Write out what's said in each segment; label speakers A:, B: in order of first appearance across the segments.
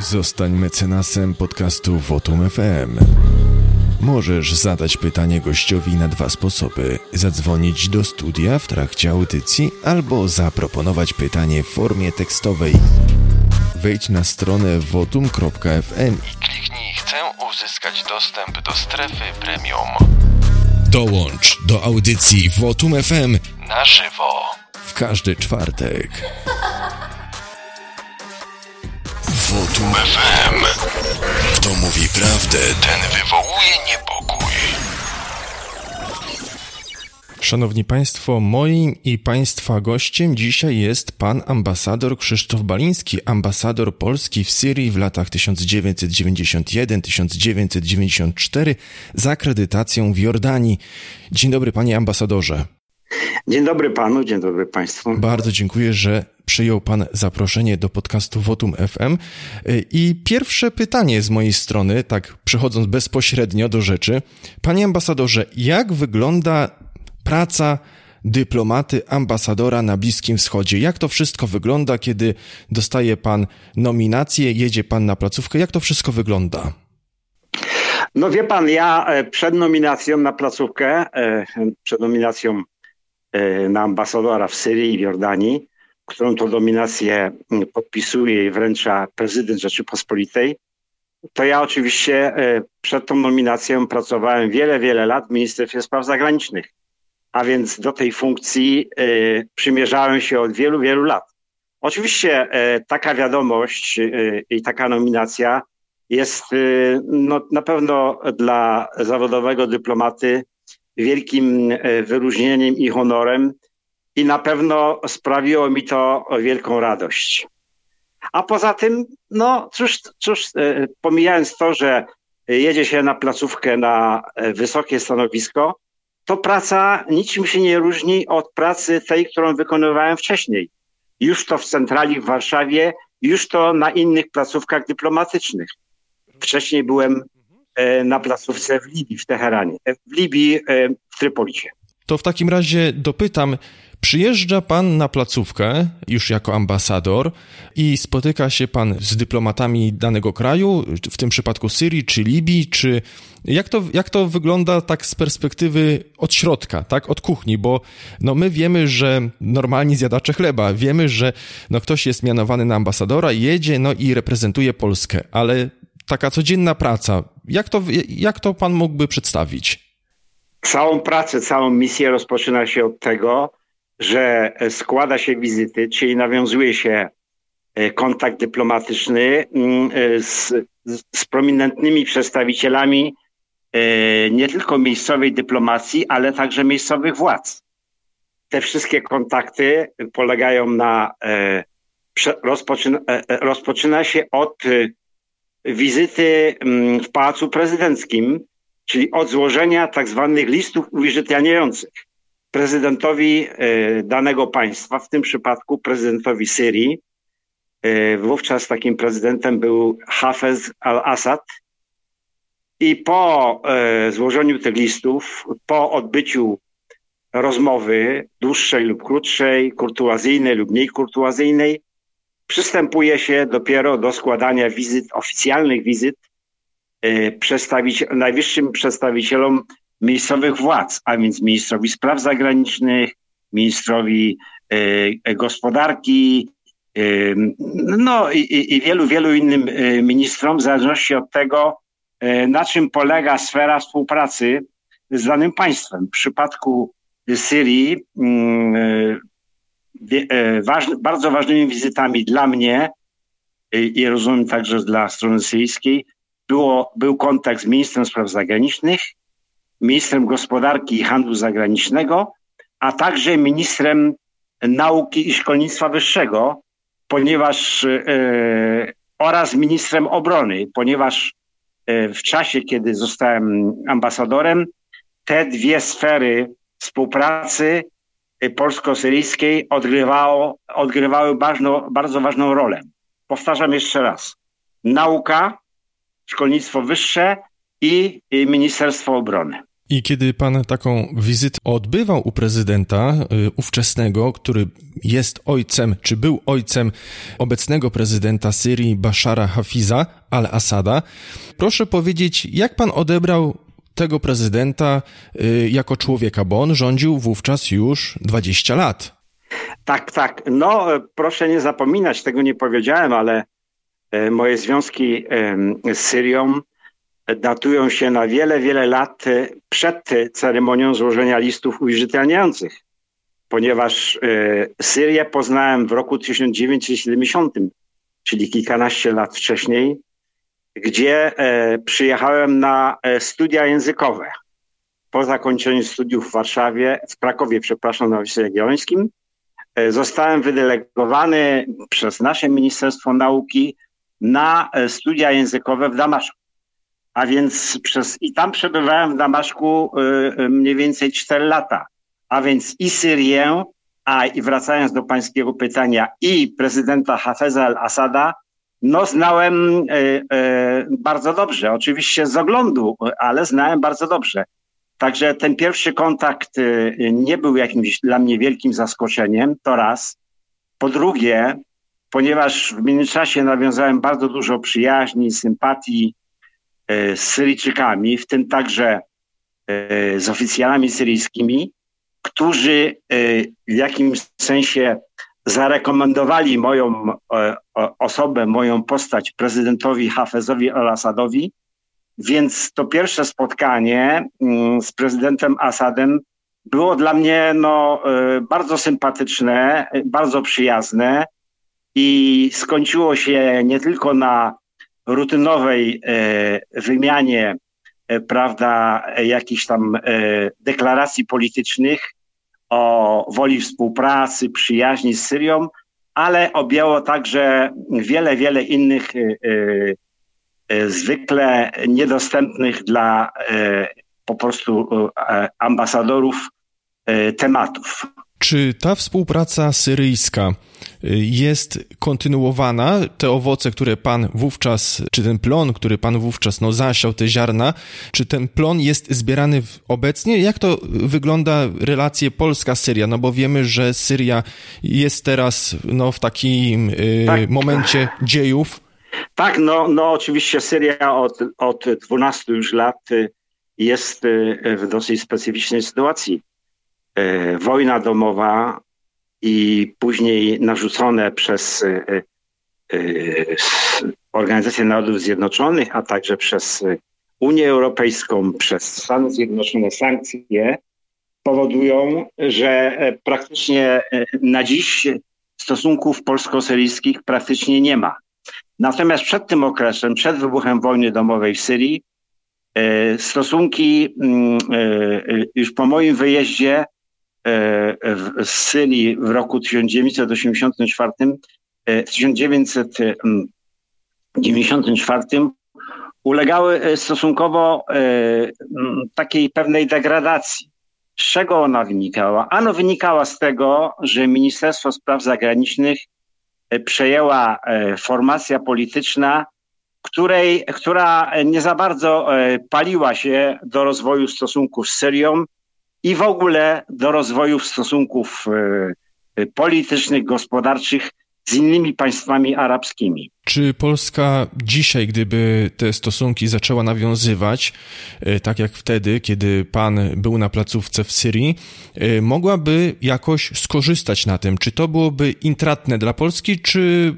A: Zostań mecenasem podcastu Votum FM. Możesz zadać pytanie gościowi na dwa sposoby: zadzwonić do studia w trakcie audycji albo zaproponować pytanie w formie tekstowej. Wejdź na stronę votum.fm i kliknij Chcę uzyskać dostęp do strefy premium. Dołącz do audycji Votum FM na żywo w każdy czwartek. Votum FM. Kto mówi prawdę, ten wywołuje niepokój. Szanowni Państwo, moim i Państwa gościem dzisiaj jest pan ambasador Krzysztof Baliński, ambasador Polski w Syrii w latach 1991-1994 z akredytacją w Jordanii. Dzień dobry, panie ambasadorze.
B: Dzień dobry panu, dzień dobry państwu.
A: Bardzo dziękuję, że przyjął pan zaproszenie do podcastu Votum FM. I pierwsze pytanie z mojej strony, tak przechodząc bezpośrednio do rzeczy. Panie ambasadorze, jak wygląda praca dyplomaty, ambasadora na Bliskim Wschodzie? Jak to wszystko wygląda, kiedy dostaje pan nominację, jedzie pan na placówkę? Jak to wszystko wygląda?
B: No wie pan, ja e, przed nominacją na placówkę, e, przed nominacją na ambasadora w Syrii i w Jordanii, którą to nominację mm, podpisuje i wręcza prezydent Rzeczypospolitej, to ja oczywiście przed tą nominacją pracowałem wiele, wiele lat w Ministerstwie Spraw Zagranicznych. A więc do tej funkcji przymierzałem się od wielu, wielu lat. Oczywiście taka wiadomość i taka nominacja jest no, na pewno dla zawodowego dyplomaty wielkim y, wyróżnieniem i honorem i na pewno sprawiło mi to wielką radość. A poza tym, no cóż, cóż y, pomijając to, że jedzie się na placówkę na wysokie stanowisko, to praca niczym się nie różni od pracy tej, którą wykonywałem wcześniej. Już to w centrali w Warszawie, już to na innych placówkach dyplomatycznych. Wcześniej byłem e, na placówce w Libii, w Teheranie, e, w Libii, e, w Trypolicie.
A: To w takim razie dopytam, Przyjeżdża pan na placówkę, już jako ambasador, i spotyka się pan z dyplomatami danego kraju, w tym przypadku Syrii czy Libii, czy jak to, jak to wygląda tak z perspektywy od środka, tak, od kuchni, bo no my wiemy, że normalni zjadacze chleba, wiemy, że no ktoś jest mianowany na ambasadora, jedzie no i reprezentuje Polskę, ale taka codzienna praca. Jak to, jak to pan mógłby przedstawić?
B: Całą pracę, całą misję rozpoczyna się od tego, że składa się wizyty, czyli nawiązuje się e, kontakt dyplomatyczny mm, e, z, z prominentnymi przedstawicielami e, nie tylko miejscowej dyplomacji, ale także miejscowych władz. Te wszystkie kontakty polegają na rozpoczyna, rozpoczyna się od wizyty mm, w Pałacu Prezydenckim, czyli od złożenia tak zwanych listów uwierzytelniających prezydentowi e, danego państwa, w tym przypadku prezydentowi Syrii. E, wówczas takim prezydentem był Hafez al-Assad. I po e, złożeniu tych listów, po odbyciu rozmowy dłuższej lub krótszej, kurtuazyjnej lub mniej kurtuazyjnej, przystępuje się dopiero do składania wizyt, oficjalnych wizyt e, przedstawici najwyższym przedstawicielom miejscowych władz, a więc ministrowi spraw zagranicznych, ministrowi e, gospodarki, e, no i, i, wielu, wielu innym ministrom, w zależności od tego, na czym polega sfera współpracy z danym państwem. W przypadku Syrii E, bardzo ważnymi wizytami dla mnie e, i rozumiem także dla strony syryjskiej było, był kontakt z ministrem spraw zagranicznych, ministrem gospodarki i handlu zagranicznego, a także ministrem nauki i szkolnictwa wyższego, ponieważ e, oraz ministrem obrony, ponieważ w czasie, kiedy zostałem ambasadorem, te dwie sfery współpracy polsko-syryjskiej odgrywało, odgrywały ważną, bardzo ważną rolę. Powtarzam jeszcze raz. Nauka, szkolnictwo wyższe i Ministerstwo Obrony.
A: I kiedy pan taką wizytę odbywał u prezydenta y, ówczesnego, który jest ojcem, czy był ojcem obecnego prezydenta Syrii Bashara Hafiza al-Assada, proszę powiedzieć, jak pan odebrał tego prezydenta y, jako człowieka, bo on rządził wówczas już 20 lat.
B: Tak, tak. No, proszę nie zapominać, tego nie powiedziałem, ale e, moje związki z Syrią datują się na wiele, wiele lat e, przed ceremonią złożenia listów uwierzytelniających, ponieważ e, Syrię poznałem w roku 1970, czyli kilkanaście lat wcześniej, gdzie e, przyjechałem na studia językowe. Po zakończeniu studiów w Warszawie, w Krakowie, przepraszam, na Wydziale Jagiellońskim, zostałem wydelegowany przez nasze Ministerstwo Nauki na studia językowe w Damaszku. A więc przez, i tam przebywałem w Damaszku mniej więcej 4 lata. A więc i Syrię, a i wracając do pańskiego pytania, i prezydenta Hafeza al-Assada, no znałem y, bardzo dobrze. Oczywiście z oglądu, ale znałem bardzo dobrze. Także ten pierwszy kontakt nie był jakimś dla mnie wielkim zaskoczeniem, to raz. Po drugie, ponieważ w międzyczasie nawiązałem bardzo dużo przyjaźni, sympatii E, z Syryjczykami, w tym także e, z oficjalami syryjskimi, którzy e, w jakimś sensie zarekomendowali moją osobę, moją postać prezydentowi Hafezowi al-Assadowi. Więc to pierwsze spotkanie mm, z prezydentem Assadem było dla mnie no, bardzo sympatyczne, bardzo przyjazne i skończyło się nie tylko na rutynowej e, wymianie, e, prawda, jakichś tam e, deklaracji politycznych o woli współpracy, przyjaźni z Syrią, ale objęło także wiele, wiele innych zwykle niedostępnych dla po prostu ambasadorów tematów.
A: Czy ta współpraca syryjska jest kontynuowana? Te owoce, które pan wówczas, czy ten plon, który pan wówczas no, zasiał, te ziarna, czy ten plon jest zbierany obecnie? Jak to wygląda relacje Polska-Syria? No bo wiemy, że Syria jest teraz no, w takim y, tak. momencie dziejów.
B: Tak, no, no oczywiście Syria od, od 12 już lat jest y, w dosyć specyficznej sytuacji E, wojna domowa i później narzucone przez e, e, Organizację Narodów Zjednoczonych, a także przez Unię Europejską, przez Stany Zjednoczone sankcje powodują, że praktycznie na dziś stosunków polsko-syryjskich praktycznie nie ma. Natomiast przed tym okresem, przed wybuchem wojny domowej w Syrii, stosunki mm, już po moim wyjeździe z Syrii w roku 1984, w 1994 ulegały e, stosunkowo e, takiej pewnej degradacji. Z czego ona wynikała? Ano wynikała z tego, że Ministerstwo Spraw Zagranicznych e, przejęła formacja polityczna, której, która nie za bardzo paliła się do rozwoju stosunków z Syrią, i w ogóle do rozwoju stosunków e, politycznych, gospodarczych z innymi państwami arabskimi.
A: Czy Polska dzisiaj, gdyby te stosunki zaczęła nawiązywać, e, tak jak wtedy, kiedy pan był na placówce w Syrii, mogłaby jakoś skorzystać na tym? Czy to byłoby intratne dla Polski, czy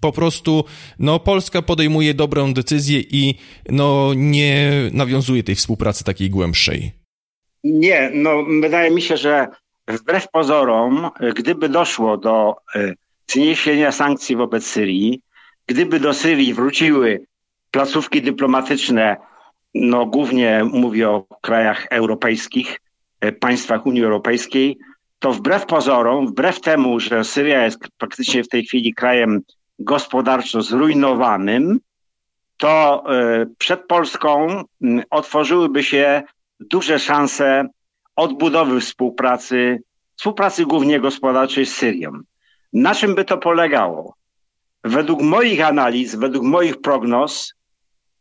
A: po prostu no, Polska podejmuje dobrą decyzję i no, nie nawiązuje tej współpracy takiej głębszej?
B: Nie, no wydaje mi się, że wbrew pozorom, gdyby doszło do e, zniesienia sankcji wobec Syrii, gdyby do Syrii wróciły placówki dyplomatyczne, no głównie mówię o krajach europejskich, e, państwach Unii Europejskiej, to wbrew pozorom, wbrew temu, że Syria jest praktycznie w tej chwili krajem gospodarczo zrujnowanym, to e, przed Polską otworzyłyby się duże szanse odbudowy współpracy, współpracy głównie gospodarczej z Syrią. Na czym by to polegało? Według moich analiz, według moich prognoz,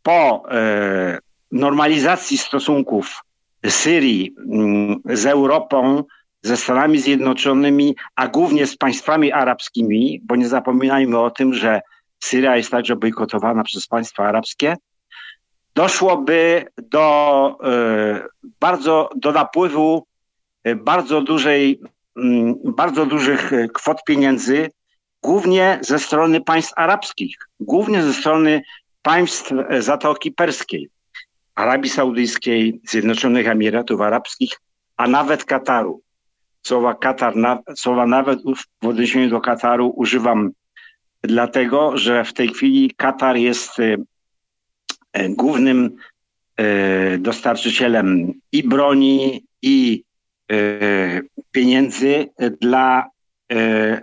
B: po e, normalizacji stosunków Syrii mm, z Europą, ze Stanami Zjednoczonymi, a głównie z państwami arabskimi, bo nie zapominajmy o tym, że Syria jest także bojkotowana przez państwa arabskie, doszłoby do e, bardzo, do napływu e, bardzo dużej, mm, bardzo dużych kwot pieniędzy, głównie ze strony państw arabskich, głównie ze strony państw Zatoki Perskiej, Arabii Saudyjskiej, Zjednoczonych Emiratów Arabskich, a nawet Kataru. Słowa Katar, słowa nawet w odniesieniu do Kataru używam dlatego, że w tej chwili Katar jest e, e, głównym e, dostarczycielem i broni, i pieniędzy dla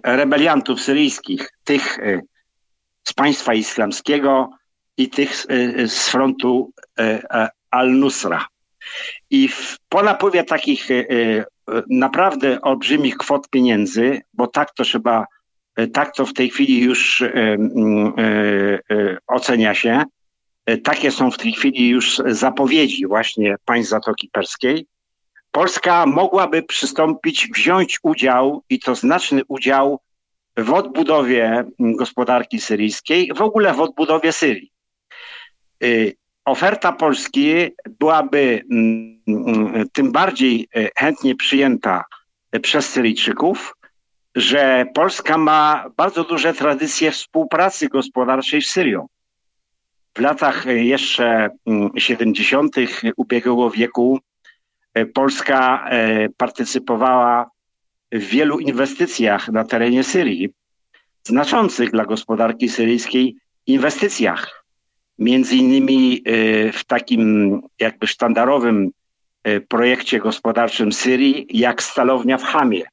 B: rebeliantów syryjskich, tych z państwa islamskiego i tych z frontu Al-Nusra. I po napływie takich naprawdę olbrzymich kwot pieniędzy, bo tak to trzeba E, tak to w tej chwili już e, e, ocenia się. Takie są w tej chwili już zapowiedzi właśnie państw Zatoki Perskiej. Polska mogłaby przystąpić, wziąć udział i to znaczny udział w odbudowie gospodarki syryjskiej, w ogóle w odbudowie Syrii. Oferta Polski byłaby tym bardziej chętnie przyjęta przez Syryjczyków, że Polska ma bardzo duże tradycje współpracy gospodarczej z Syrią. W latach jeszcze 70. Mm, ubiegłego wieku e, Polska e, partycypowała w wielu inwestycjach na terenie Syrii, znaczących dla gospodarki syryjskiej inwestycjach. Między innymi e, w takim jakby sztandarowym projekcie gospodarczym Syrii, jak stalownia w Hamie.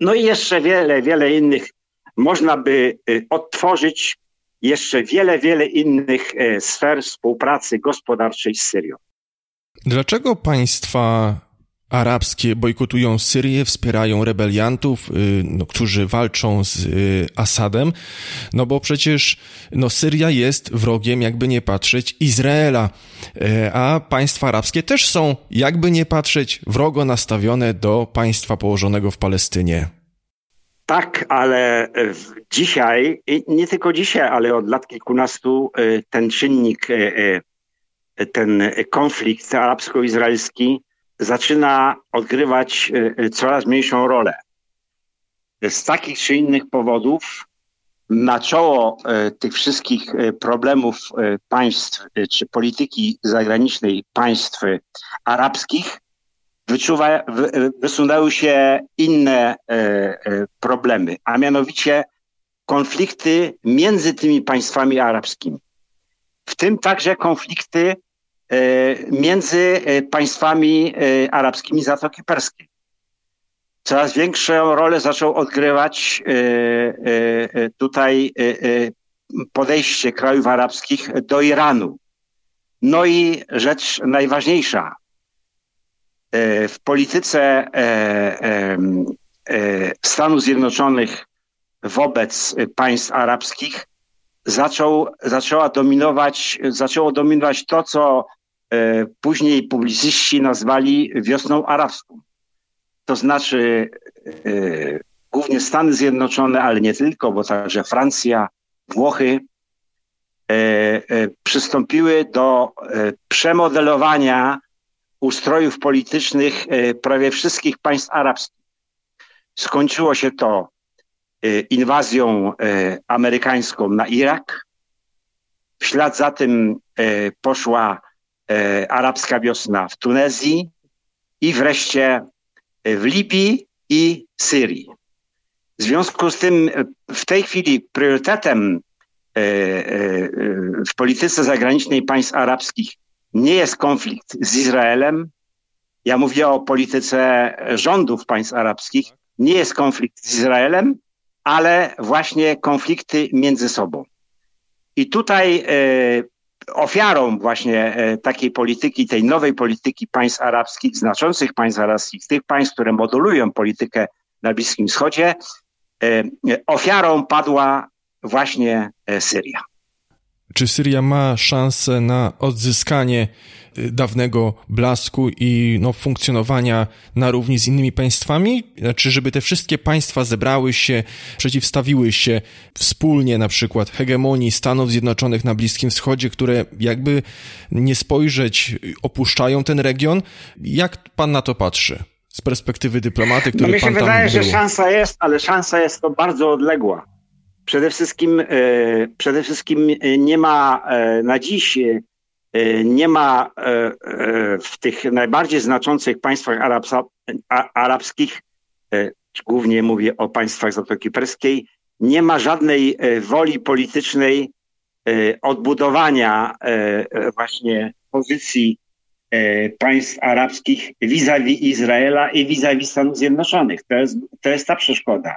B: No i jeszcze wiele, wiele innych. Można by odtworzyć jeszcze wiele, wiele innych e, sfer współpracy gospodarczej z Syrią.
A: Dlaczego państwa arabskie bojkotują Syrię, wspierają rebeliantów, y, no, którzy walczą z y, Asadem, no bo przecież no, Syria jest wrogiem, jakby nie patrzeć, Izraela, e, a państwa arabskie też są, jakby nie patrzeć, wrogo nastawione do państwa położonego w Palestynie.
B: Tak, ale dzisiaj, nie tylko dzisiaj, ale od lat kilkunastu e, ten czynnik, e, ten konflikt arabsko-izraelski zaczyna odgrywać e, e, coraz mniejszą rolę. Z takich czy innych powodów na czoło e, tych wszystkich problemów państw czy polityki zagranicznej państw arabskich wyczuwa, wysunęły się inne problemy, a mianowicie konflikty między tymi państwami arabskimi. W tym także konflikty E, między e, państwami e, arabskimi Zatoki Perskiej. Coraz większą rolę zaczął odgrywać tutaj podejście krajów arabskich do Iranu. No i rzecz najważniejsza. W polityce Stanów Zjednoczonych wobec państw arabskich zaczął, zaczęła dominować, zaczęło dominować to, co E, później publicyści nazwali wiosną arabską. To znaczy e, głównie Stany Zjednoczone, ale nie tylko, bo także Francja, Włochy e, przystąpiły do przemodelowania ustrojów politycznych prawie wszystkich państw arabskich. Skończyło się to inwazją amerykańską na Irak. W ślad za tym poszła E, arabska wiosna w Tunezji i wreszcie e, w Libii i Syrii. W związku z tym e, w tej chwili priorytetem w polityce zagranicznej państw arabskich nie jest konflikt z Izraelem. Ja mówię o polityce rządów państw arabskich. Nie jest konflikt z Izraelem, ale właśnie konflikty między sobą. I tutaj ofiarą właśnie e, takiej polityki, tej nowej polityki państw arabskich, znaczących państw arabskich, tych państw, które modulują politykę na Bliskim Wschodzie, e, ofiarą padła właśnie e, Syria.
A: Czy Syria ma szansę na odzyskanie y, dawnego blasku i no, funkcjonowania na równi z innymi państwami? Znaczy, żeby te wszystkie państwa zebrały się, przeciwstawiły się wspólnie na przykład hegemonii Stanów Zjednoczonych na Bliskim Wschodzie, które jakby nie spojrzeć, opuszczają ten region. Jak pan na to patrzy? Z perspektywy dyplomaty, który no
B: mi się
A: pan
B: wydaje,
A: że
B: szansa jest, ale szansa jest to bardzo odległa. Przede wszystkim, e, przede wszystkim e, nie ma e, na dziś, nie ma w tych najbardziej znaczących państwach arabsa, arabskich, głównie mówię o państwach Zatoki Perskiej, nie ma żadnej woli politycznej odbudowania właśnie pozycji państw arabskich vis-a-vis Izraela i vis-a-vis Stanów Zjednoczonych. To jest, to jest ta przeszkoda.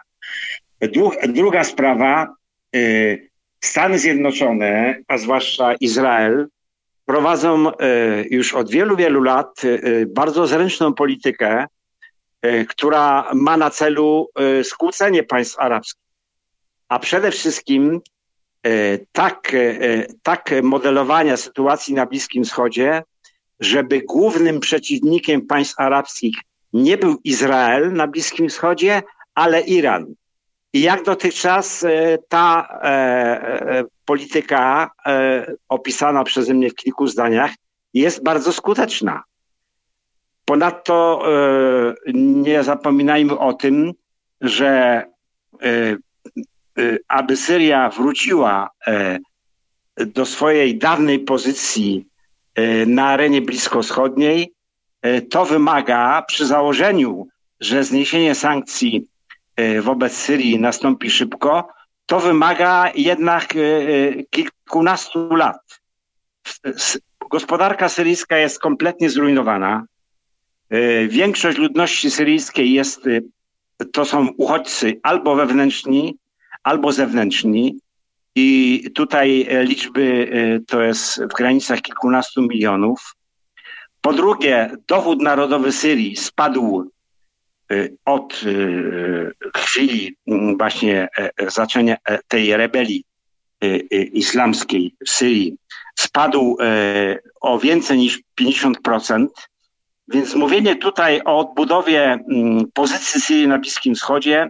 B: Druga sprawa, y, Stany Zjednoczone, a zwłaszcza Izrael, prowadzą y, już od wielu, wielu lat y, bardzo zręczną politykę, która ma na celu skłócenie państw arabskich. A przede wszystkim tak, tak modelowania sytuacji na Bliskim Wschodzie, żeby głównym przeciwnikiem państw arabskich nie był Izrael na Bliskim Wschodzie, ale Iran. I jak dotychczas e, ta e, e, polityka opisana przeze mnie w kilku zdaniach jest bardzo skuteczna. Ponadto nie zapominajmy o tym, że aby Syria wróciła do swojej dawnej pozycji na arenie bliskowschodniej, to wymaga przy założeniu, że zniesienie sankcji wobec Syrii nastąpi szybko, to wymaga jednak e, e, kilkunastu lat. Gospodarka syryjska jest kompletnie zrujnowana. Większość ludności syryjskiej jest, to są uchodźcy albo wewnętrzni, albo zewnętrzni. I tutaj liczby to jest w granicach kilkunastu milionów. Po drugie, dochód narodowy Syrii spadł od y, chwili mm, właśnie e, e, zaczęcia e, tej rebelii islamskiej w Syrii spadł o więcej niż 50%. Więc mówienie tutaj o odbudowie mm, pozycji Syrii na Bliskim Wschodzie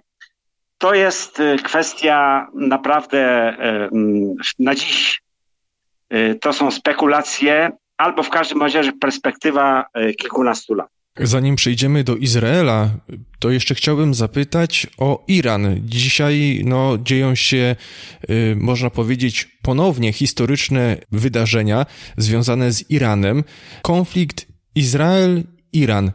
B: to jest kwestia naprawdę mm, na dziś. To są spekulacje, albo w każdym razie perspektywa kilkunastu lat.
A: Zanim przejdziemy do Izraela, to jeszcze chciałbym zapytać o Iran. Dzisiaj no, dzieją się, y, można powiedzieć, ponownie historyczne wydarzenia związane z Iranem. Konflikt Izrael-Iran.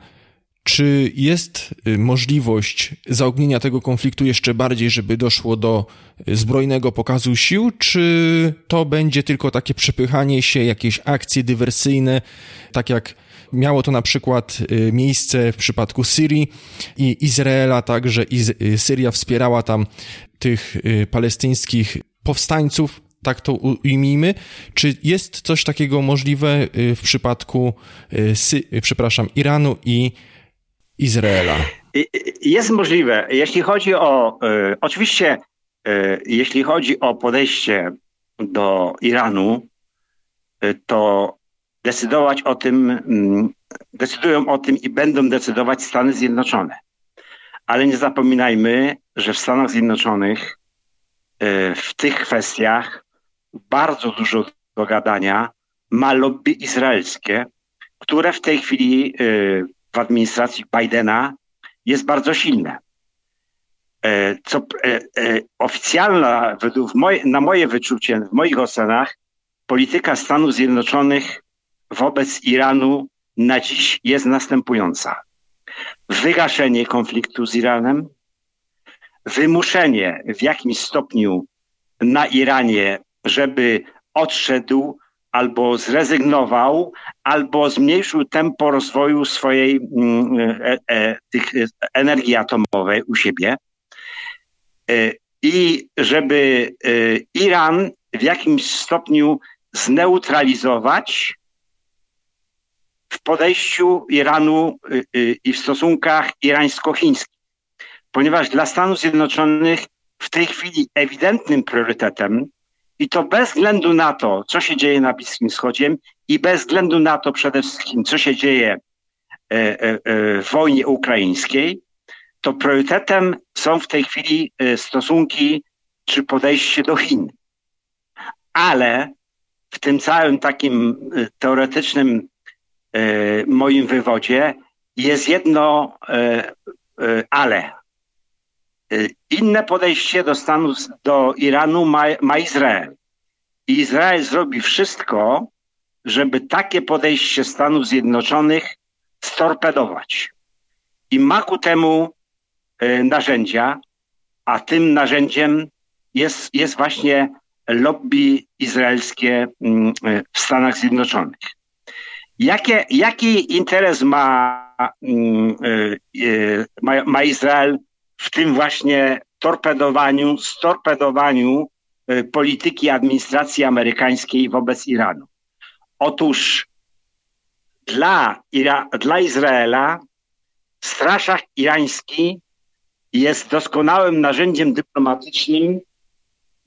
A: Czy jest y, możliwość zaognienia tego konfliktu jeszcze bardziej, żeby doszło do zbrojnego pokazu sił, czy to będzie tylko takie przepychanie się, jakieś akcje dywersyjne, tak jak Miało to na przykład y, miejsce w przypadku Syrii i Izraela, także y, Syria wspierała tam tych y, palestyńskich powstańców, tak to ujmijmy. Czy jest coś takiego możliwe w przypadku, przepraszam, Iranu i Izraela?
B: Jest możliwe. Jeśli chodzi o, oczywiście, jeśli chodzi o podejście do Iranu, to decydować o tym, mm, decydują o tym i będą decydować Stany Zjednoczone. Ale nie zapominajmy, że w Stanach Zjednoczonych e, w tych kwestiach bardzo dużo do gadania ma lobby izraelskie, które w tej chwili e, w administracji Bidena jest bardzo silne. E, co oficjalna, według moje, na moje wyczucie, w moich ocenach, polityka Stanów Zjednoczonych wobec Iranu na dziś jest następująca. Wygaszenie konfliktu z Iranem, wymuszenie w jakimś stopniu na Iranie, żeby odszedł albo zrezygnował, albo zmniejszył tempo rozwoju swojej mm, e, e, tych energii atomowej u siebie. E, I żeby e, Iran w jakimś stopniu zneutralizować podejściu Iranu y, y, i w stosunkach irańsko-chińskich. Ponieważ dla Stanów Zjednoczonych w tej chwili ewidentnym priorytetem I to bez względu na to, co się dzieje na Bliskim Wschodzie i bez względu na to przede wszystkim, co się dzieje w wojnie ukraińskiej, to priorytetem są w tej chwili stosunki czy podejście do Chin. Ale w tym całym takim teoretycznym moim wywodzie jest jedno ale. Inne podejście do Stanów, do Iranu ma, ma Izrael. I Izrael zrobi wszystko, żeby takie podejście Stanów Zjednoczonych storpedować. I ma ku temu narzędzia, a tym narzędziem jest, jest właśnie lobby izraelskie mm, w Stanach Zjednoczonych. Jakie, jaki interes ma, mm, ma, ma Izrael w tym właśnie torpedowaniu, storpedowaniu polityki administracji amerykańskiej wobec Iranu? Otóż dla, Ira, dla Izraela straszak irański jest doskonałym narzędziem dyplomatycznym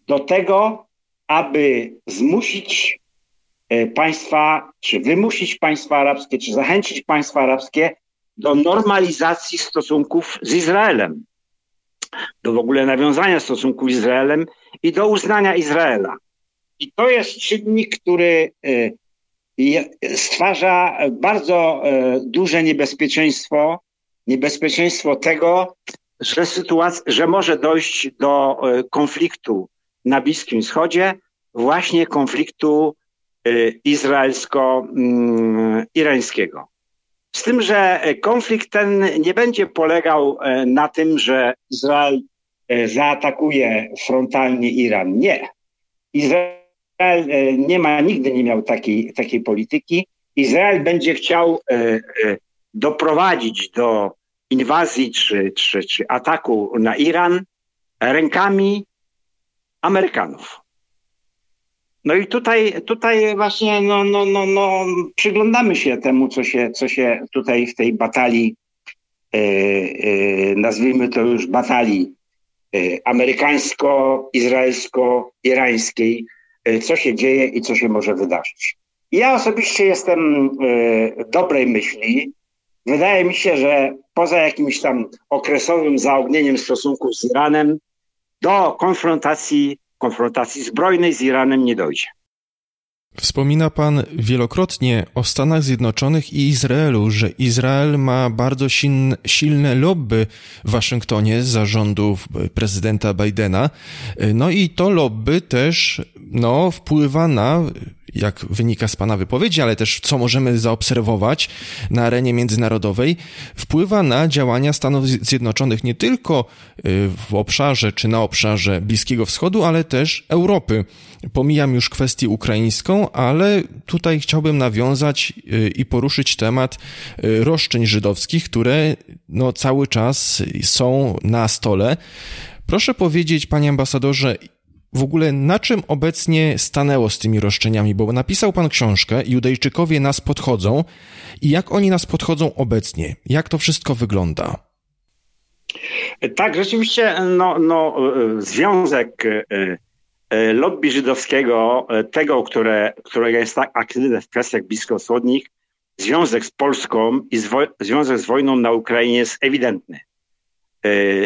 B: do tego, aby zmusić państwa, czy wymusić państwa arabskie, czy zachęcić państwa arabskie do normalizacji stosunków z Izraelem, do w ogóle nawiązania stosunków z Izraelem i do uznania Izraela. I to jest czynnik, który stwarza bardzo duże niebezpieczeństwo, niebezpieczeństwo tego, że, sytuacja, że może dojść do konfliktu na Bliskim Wschodzie, właśnie konfliktu izraelsko-irańskiego. Z tym, że konflikt ten nie będzie polegał na tym, że Izrael zaatakuje frontalnie Iran. Nie. Izrael nie ma, nigdy nie miał takiej, takiej polityki. Izrael będzie chciał doprowadzić do inwazji czy, czy, czy ataku na Iran rękami Amerykanów. No i tutaj, tutaj właśnie no, no, no, no, przyglądamy się temu, co się, co się tutaj w tej batalii, e, e, nazwijmy to już batalii e, amerykańsko-izraelsko-irańskiej, co się dzieje i co się może wydarzyć. Ja osobiście jestem dobrej myśli. Wydaje mi się, że poza jakimś tam okresowym zaognieniem stosunków z Iranem, do konfrontacji konfrontacji zbrojnej z Iranem nie dojdzie.
A: Wspomina Pan wielokrotnie o Stanach Zjednoczonych i Izraelu, że Izrael ma bardzo silne lobby w Waszyngtonie z zarządów prezydenta Bidena. No i to lobby też no, wpływa na jak wynika z Pana wypowiedzi, ale też co możemy zaobserwować na arenie międzynarodowej, wpływa na działania Stanów Zjednoczonych nie tylko y, w obszarze czy na obszarze Bliskiego Wschodu, ale też Europy. Pomijam już kwestię ukraińską, ale tutaj chciałbym nawiązać y, i poruszyć temat y, roszczeń żydowskich, które no, cały czas są na stole. Proszę powiedzieć, panie ambasadorze, w ogóle na czym obecnie stanęło z tymi roszczeniami, bo napisał pan książkę Judejczykowie nas podchodzą i jak oni nas podchodzą obecnie? Jak to wszystko wygląda?
B: Tak, rzeczywiście no, no, związek e, e, lobby żydowskiego, e, tego, które, którego jest tak aktywny w kwestiach bliskowschodnich, związek z Polską i związek z wojną na Ukrainie jest ewidentny.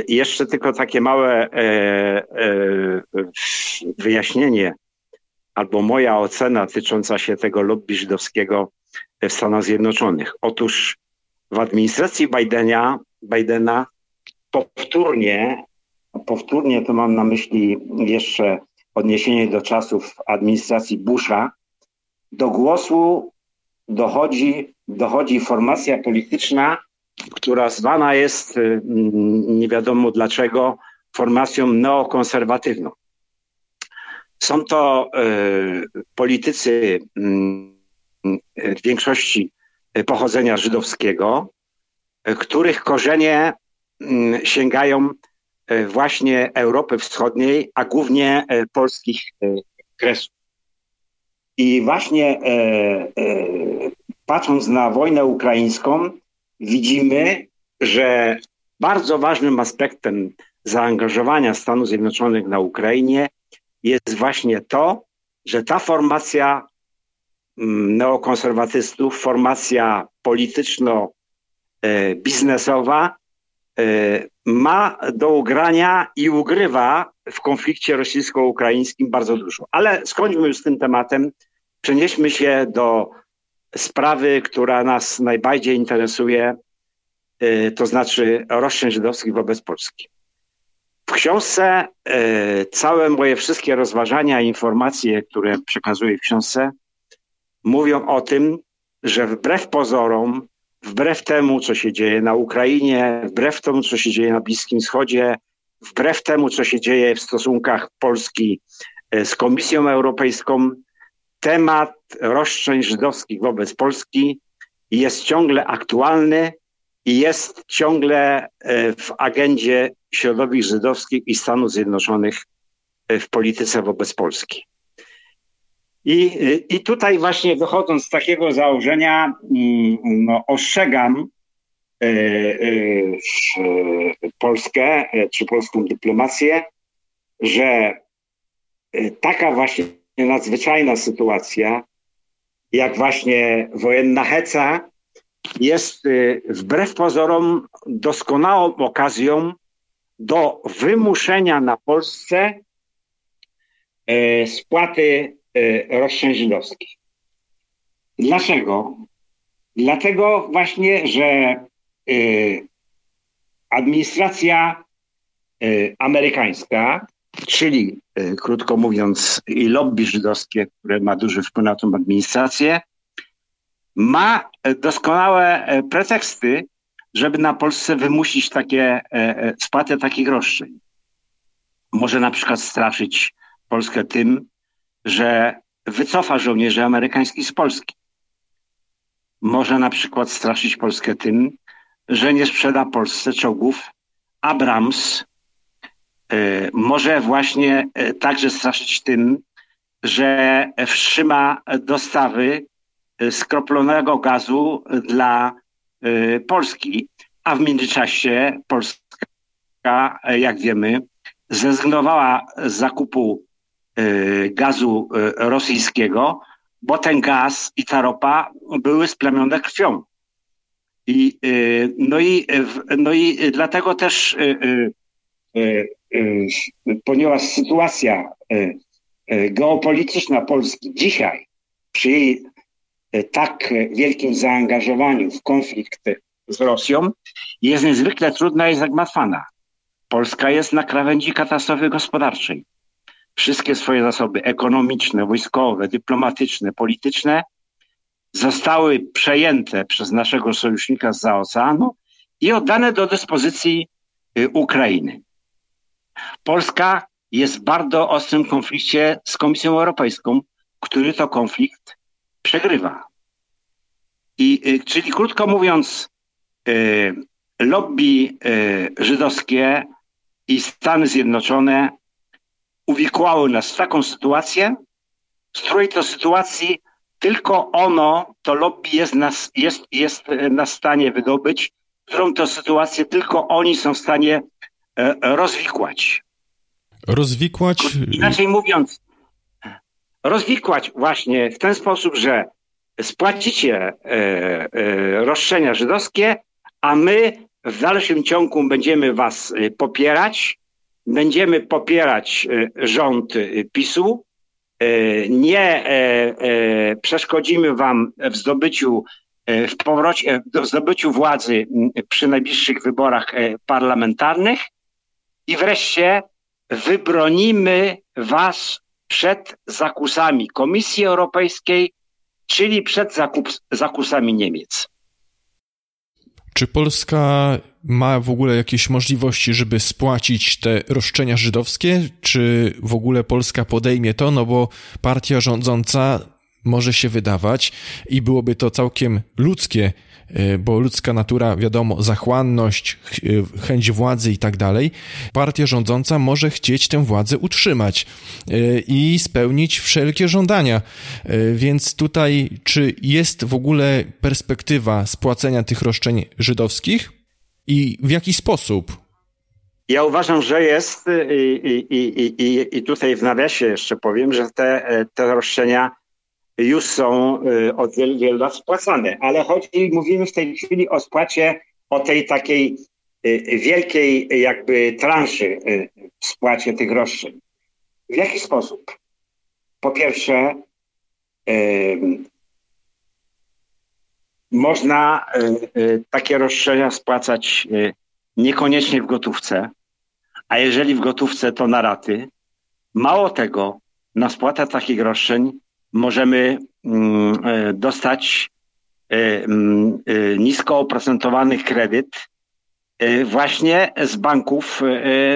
B: I jeszcze tylko takie małe wyjaśnienie albo moja ocena tycząca się tego lobby żydowskiego w Stanach Zjednoczonych. Otóż w administracji Bidena, Bidena powtórnie, powtórnie to mam na myśli jeszcze odniesienie do czasów administracji Busha, do głosu dochodzi, dochodzi formacja polityczna, która zwana jest, y, nie wiadomo dlaczego, formacją neokonserwatywną. Są to y, politycy y, w większości pochodzenia żydowskiego, których korzenie sięgają właśnie Europy Wschodniej, a głównie polskich kresów. I właśnie patrząc na wojnę ukraińską, widzimy, że bardzo ważnym aspektem zaangażowania Stanów Zjednoczonych na Ukrainie jest właśnie to, że ta formacja mm, neokonserwatystów, formacja polityczno-biznesowa e, ma do ugrania i ugrywa w konflikcie rosyjsko-ukraińskim bardzo dużo. Ale skończmy już z tym tematem. Przenieśmy się do sprawy, która nas najbardziej interesuje, e, to znaczy roszczeń żydowskich wobec Polski. W książce e, całe moje wszystkie rozważania, informacje, które przekazuję w książce, mówią o tym, że wbrew pozorom, wbrew temu, co się dzieje na Ukrainie, wbrew temu, co się dzieje na Bliskim Wschodzie, wbrew temu, co się dzieje w stosunkach Polski e, z Komisją Europejską, temat roszczeń żydowskich wobec Polski jest ciągle aktualny i jest ciągle e, w agendzie środowisk żydowskich i Stanów Zjednoczonych e, w polityce wobec Polski. I, e, I tutaj właśnie wychodząc z takiego założenia, mm, no, ostrzegam Polskę czy polską dyplomację, że taka właśnie nadzwyczajna sytuacja, jak właśnie wojenna heca, jest y, wbrew pozorom doskonałą okazją do wymuszenia na Polsce y, spłaty y, roszczeń żydowskich. Dlaczego? Dlatego właśnie, że administracja amerykańska, czyli krótko mówiąc i lobby żydowskie, które ma duży wpływ na tą administrację, ma doskonałe e, preteksty, żeby na Polsce wymusić takie spłatę takich roszczeń. Może na przykład straszyć Polskę tym, że wycofa żołnierzy amerykańskich z Polski. Może na przykład straszyć Polskę tym, że nie sprzeda Polsce czołgów Abrams. Może właśnie także straszyć tym, że wstrzyma dostawy skroplonego gazu dla Polski. A w międzyczasie Polska, jak wiemy, zrezygnowała z zakupu gazu rosyjskiego, bo ten gaz i ta ropa były splamione krwią. I, no, i, no i dlatego też, ponieważ sytuacja geopolityczna Polski dzisiaj, przy jej tak wielkim zaangażowaniu w konflikt z Rosją jest niezwykle trudna i zagmatwana. Polska jest na krawędzi katastrofy gospodarczej. Wszystkie swoje zasoby ekonomiczne, wojskowe, dyplomatyczne, polityczne zostały przejęte przez naszego sojusznika z oceanu i oddane do dyspozycji y, Ukrainy. Polska jest w bardzo ostrym konflikcie z Komisją Europejską, który to konflikt przegrywa. I, y, czyli krótko mówiąc, y, lobby y, żydowskie i Stany Zjednoczone uwikłały nas w taką sytuację, z której to sytuacji tylko ono, to lobby jest, nas, jest, jest na stanie wydobyć, którą to sytuację tylko oni są w stanie rozwikłać.
A: Rozwikłać?
B: Inaczej mówiąc, rozwikłać właśnie w ten sposób, że spłacicie e, e, roszczenia żydowskie, a my w dalszym ciągu będziemy was e, popierać, będziemy popierać rząd PiSu, nie przeszkodzimy wam w zdobyciu w powrocie, w zdobyciu władzy przy najbliższych wyborach parlamentarnych i wreszcie wybronimy was przed zakusami Komisji Europejskiej, czyli przed zakup, zakusami Niemiec.
A: Czy Polska ma w ogóle jakieś możliwości, żeby spłacić te roszczenia żydowskie? Czy w ogóle Polska podejmie to? No bo partia rządząca może się wydawać i byłoby to całkiem ludzkie bo ludzka natura, wiadomo, zachłanność, e, chęć władzy i tak dalej, partia rządząca może chcieć tę władzę utrzymać e, i spełnić wszelkie żądania. Więc tutaj, czy jest w ogóle perspektywa spłacenia tych roszczeń żydowskich i w jaki sposób?
B: Ja uważam, że jest i, i, i, i tutaj w nawiasie jeszcze powiem, że te, te roszczenia już są od wielu, wielu lat spłacane, ale chodzi, mówimy w tej chwili o spłacie, o tej takiej wielkiej jakby transzy w spłacie tych roszczeń. W jaki sposób? Po pierwsze, można takie roszczenia spłacać niekoniecznie w gotówce, a jeżeli w gotówce, to na raty. Mało tego, na spłatę takich roszczeń możemy mm, dostać mm, nisko oprocentowany kredyt właśnie z banków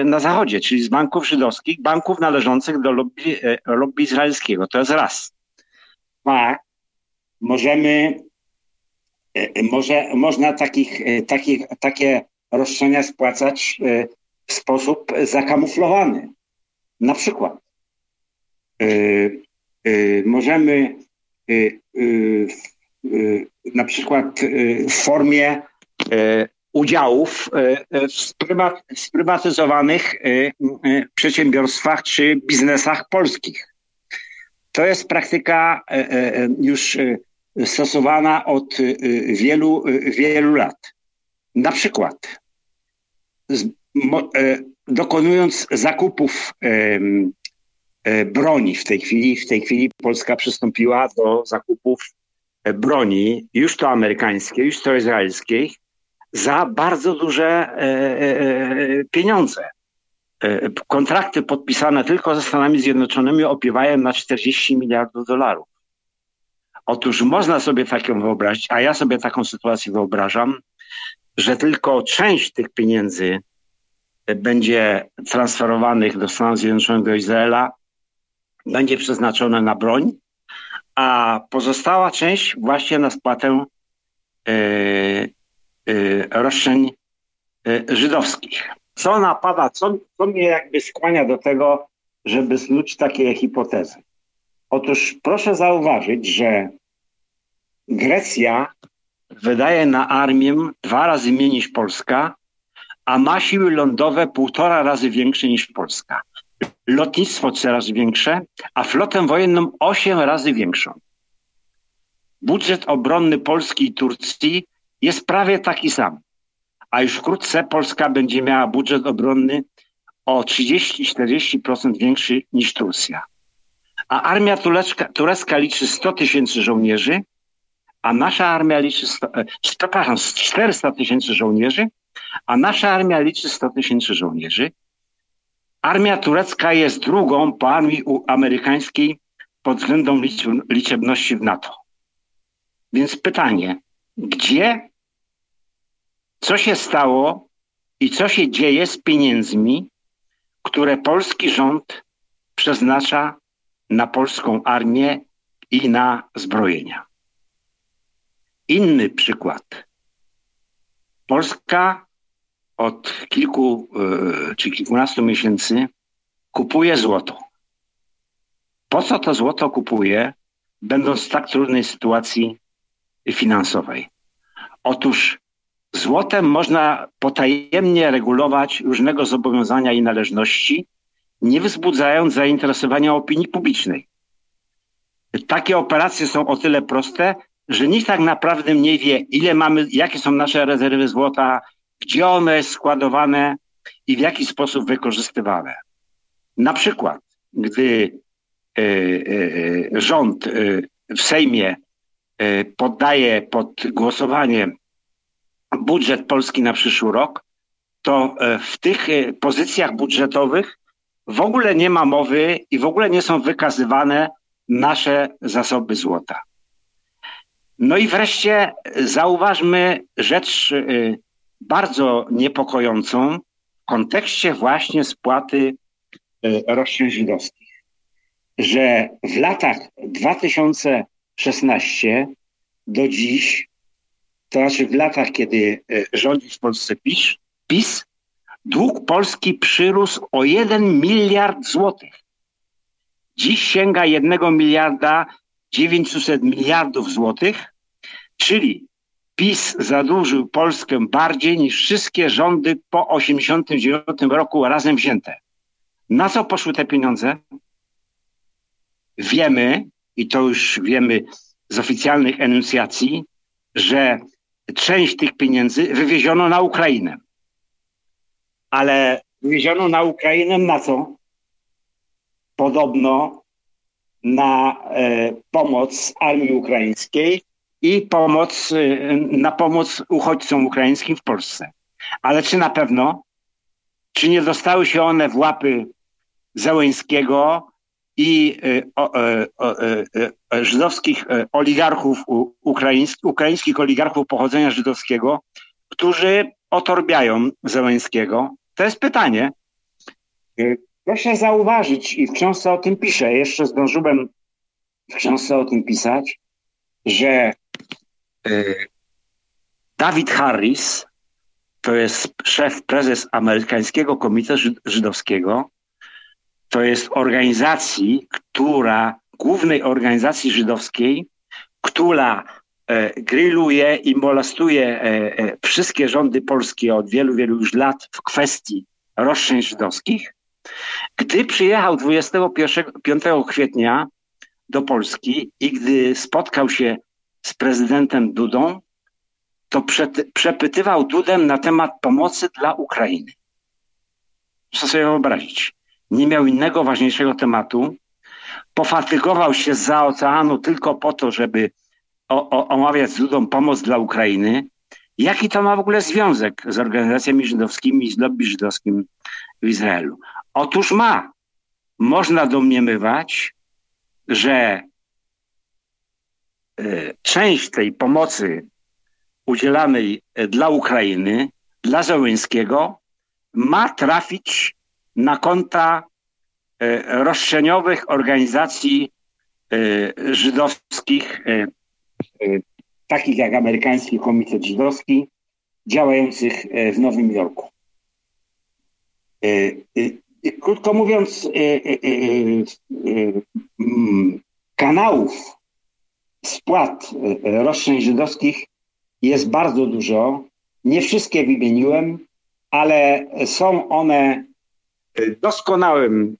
B: na zachodzie, czyli z banków żydowskich, banków należących do lobby, lobby izraelskiego. To jest raz. Dwa, możemy E, może, można takich, e, takich, takie roszczenia spłacać e, w sposób zakamuflowany. Na przykład możemy na przykład w formie udziałów w sprywatyzowanych przedsiębiorstwach czy biznesach polskich. To jest praktyka już stosowana od y, y, wielu, y, wielu lat. Na przykład dokonując zakupów broni w tej chwili, w tej chwili Polska przystąpiła do zakupów e, broni, już to amerykańskiej, już to izraelskiej, za bardzo duże pieniądze. Kontrakty podpisane tylko ze Stanami Zjednoczonymi opiewają na 40 miliardów dolarów. Otóż można sobie taką wyobrazić, a ja sobie taką sytuację wyobrażam, że tylko część tych pieniędzy będzie transferowanych do Stanów Zjednoczonych, do Izraela, będzie przeznaczona na broń, a pozostała część właśnie na spłatę yy, roszczeń yy, żydowskich. Co napada, co, co mnie jakby skłania do tego, żeby snuć takie hipotezy? Otóż proszę zauważyć, że Grecja wydaje na armię dwa razy mniej niż Polska, a ma siły lądowe półtora razy większe niż Polska. Lotnictwo coraz większe, a flotę wojenną osiem razy większą. Budżet obronny Polski i Turcji jest prawie taki sam, a już wkrótce Polska będzie miała budżet obronny o 30-40% większy niż Turcja a armia turecka, turecka liczy 100 tysięcy żołnierzy, a nasza armia liczy 100, e, przepraszam, 400 tysięcy żołnierzy, a nasza armia liczy 100 tysięcy żołnierzy. Armia turecka jest drugą po armii amerykańskiej pod względem liczebności w NATO. Więc pytanie, gdzie, co się stało i co się dzieje z pieniędzmi, które polski rząd przeznacza na polską armię i na zbrojenia. Inny przykład. Polska od kilku e, czy kilkunastu miesięcy kupuje złoto. Po co to złoto kupuje, będąc w tak trudnej sytuacji finansowej? Otóż złotem można potajemnie regulować różnego zobowiązania i należności, nie wzbudzając zainteresowania opinii publicznej. Takie operacje są o tyle proste, że nikt tak naprawdę nie wie, ile mamy, jakie są nasze rezerwy złota, gdzie one jest składowane i w jaki sposób wykorzystywane. Na przykład, gdy y, y, rząd y, w Sejmie poddaje pod głosowanie budżet Polski na przyszły rok, to w tych pozycjach budżetowych w ogóle nie ma mowy i w ogóle nie są wykazywane nasze zasoby złota. No i wreszcie zauważmy rzecz bardzo niepokojącą w kontekście właśnie spłaty y, roszczeń żydowskich, że w latach 2016 do dziś, to znaczy w latach, kiedy y, rządzi w Polsce PiS, PiS dług Polski przyrósł o 1 miliard złotych. Dziś sięga 1 miliarda 900 miliardów złotych, czyli PiS zadłużył Polskę bardziej niż wszystkie rządy po 1989 roku razem wzięte. Na co poszły te pieniądze? Wiemy, i to już wiemy z oficjalnych enuncjacji, że część tych pieniędzy wywieziono na Ukrainę. Ale wywieziono na Ukrainę na co? Podobno na e, pomoc armii ukraińskiej i pomoc, e, na pomoc uchodźcom ukraińskim w Polsce. Ale czy na pewno? Czy nie dostały się one w łapy Zełęńskiego i e, żydowskich oligarchów ukraińskich, ukraińskich oligarchów pochodzenia żydowskiego, którzy otorbiają Zełęńskiego? To jest pytanie. Proszę zauważyć, i w książce o tym piszę, jeszcze zdążyłem w książce o tym pisać, że y, David Harris, to jest szef, prezes amerykańskiego Komitetu Żydowskiego, to jest organizacji, która, głównej organizacji żydowskiej, która e, grilluje i molestuje e, e, wszystkie rządy polskie od wielu, wielu już lat w kwestii roszczeń żydowskich, gdy przyjechał 25 kwietnia do Polski i gdy spotkał się z prezydentem Dudą, to przepytywał Dudę na temat pomocy dla Ukrainy. Muszę sobie wyobrazić. Nie miał innego ważniejszego tematu. Pofatygował się za oceanu tylko po to, żeby o, o, omawiać z Dudą pomoc dla Ukrainy. Jaki to ma w ogóle związek z organizacjami żydowskimi i z lobby żydowskim w Izraelu? Otóż ma. Można domniemywać, że część tej pomocy udzielanej e, dla Ukrainy, dla Zełęńskiego, ma trafić na konta e, roszczeniowych organizacji żydowskich, takich jak Amerykański Komitet Żydowski, działających w Nowym Jorku. Krótko mówiąc, kanałów spłat roszczeń żydowskich jest bardzo dużo. Nie wszystkie wymieniłem, ale są one doskonałym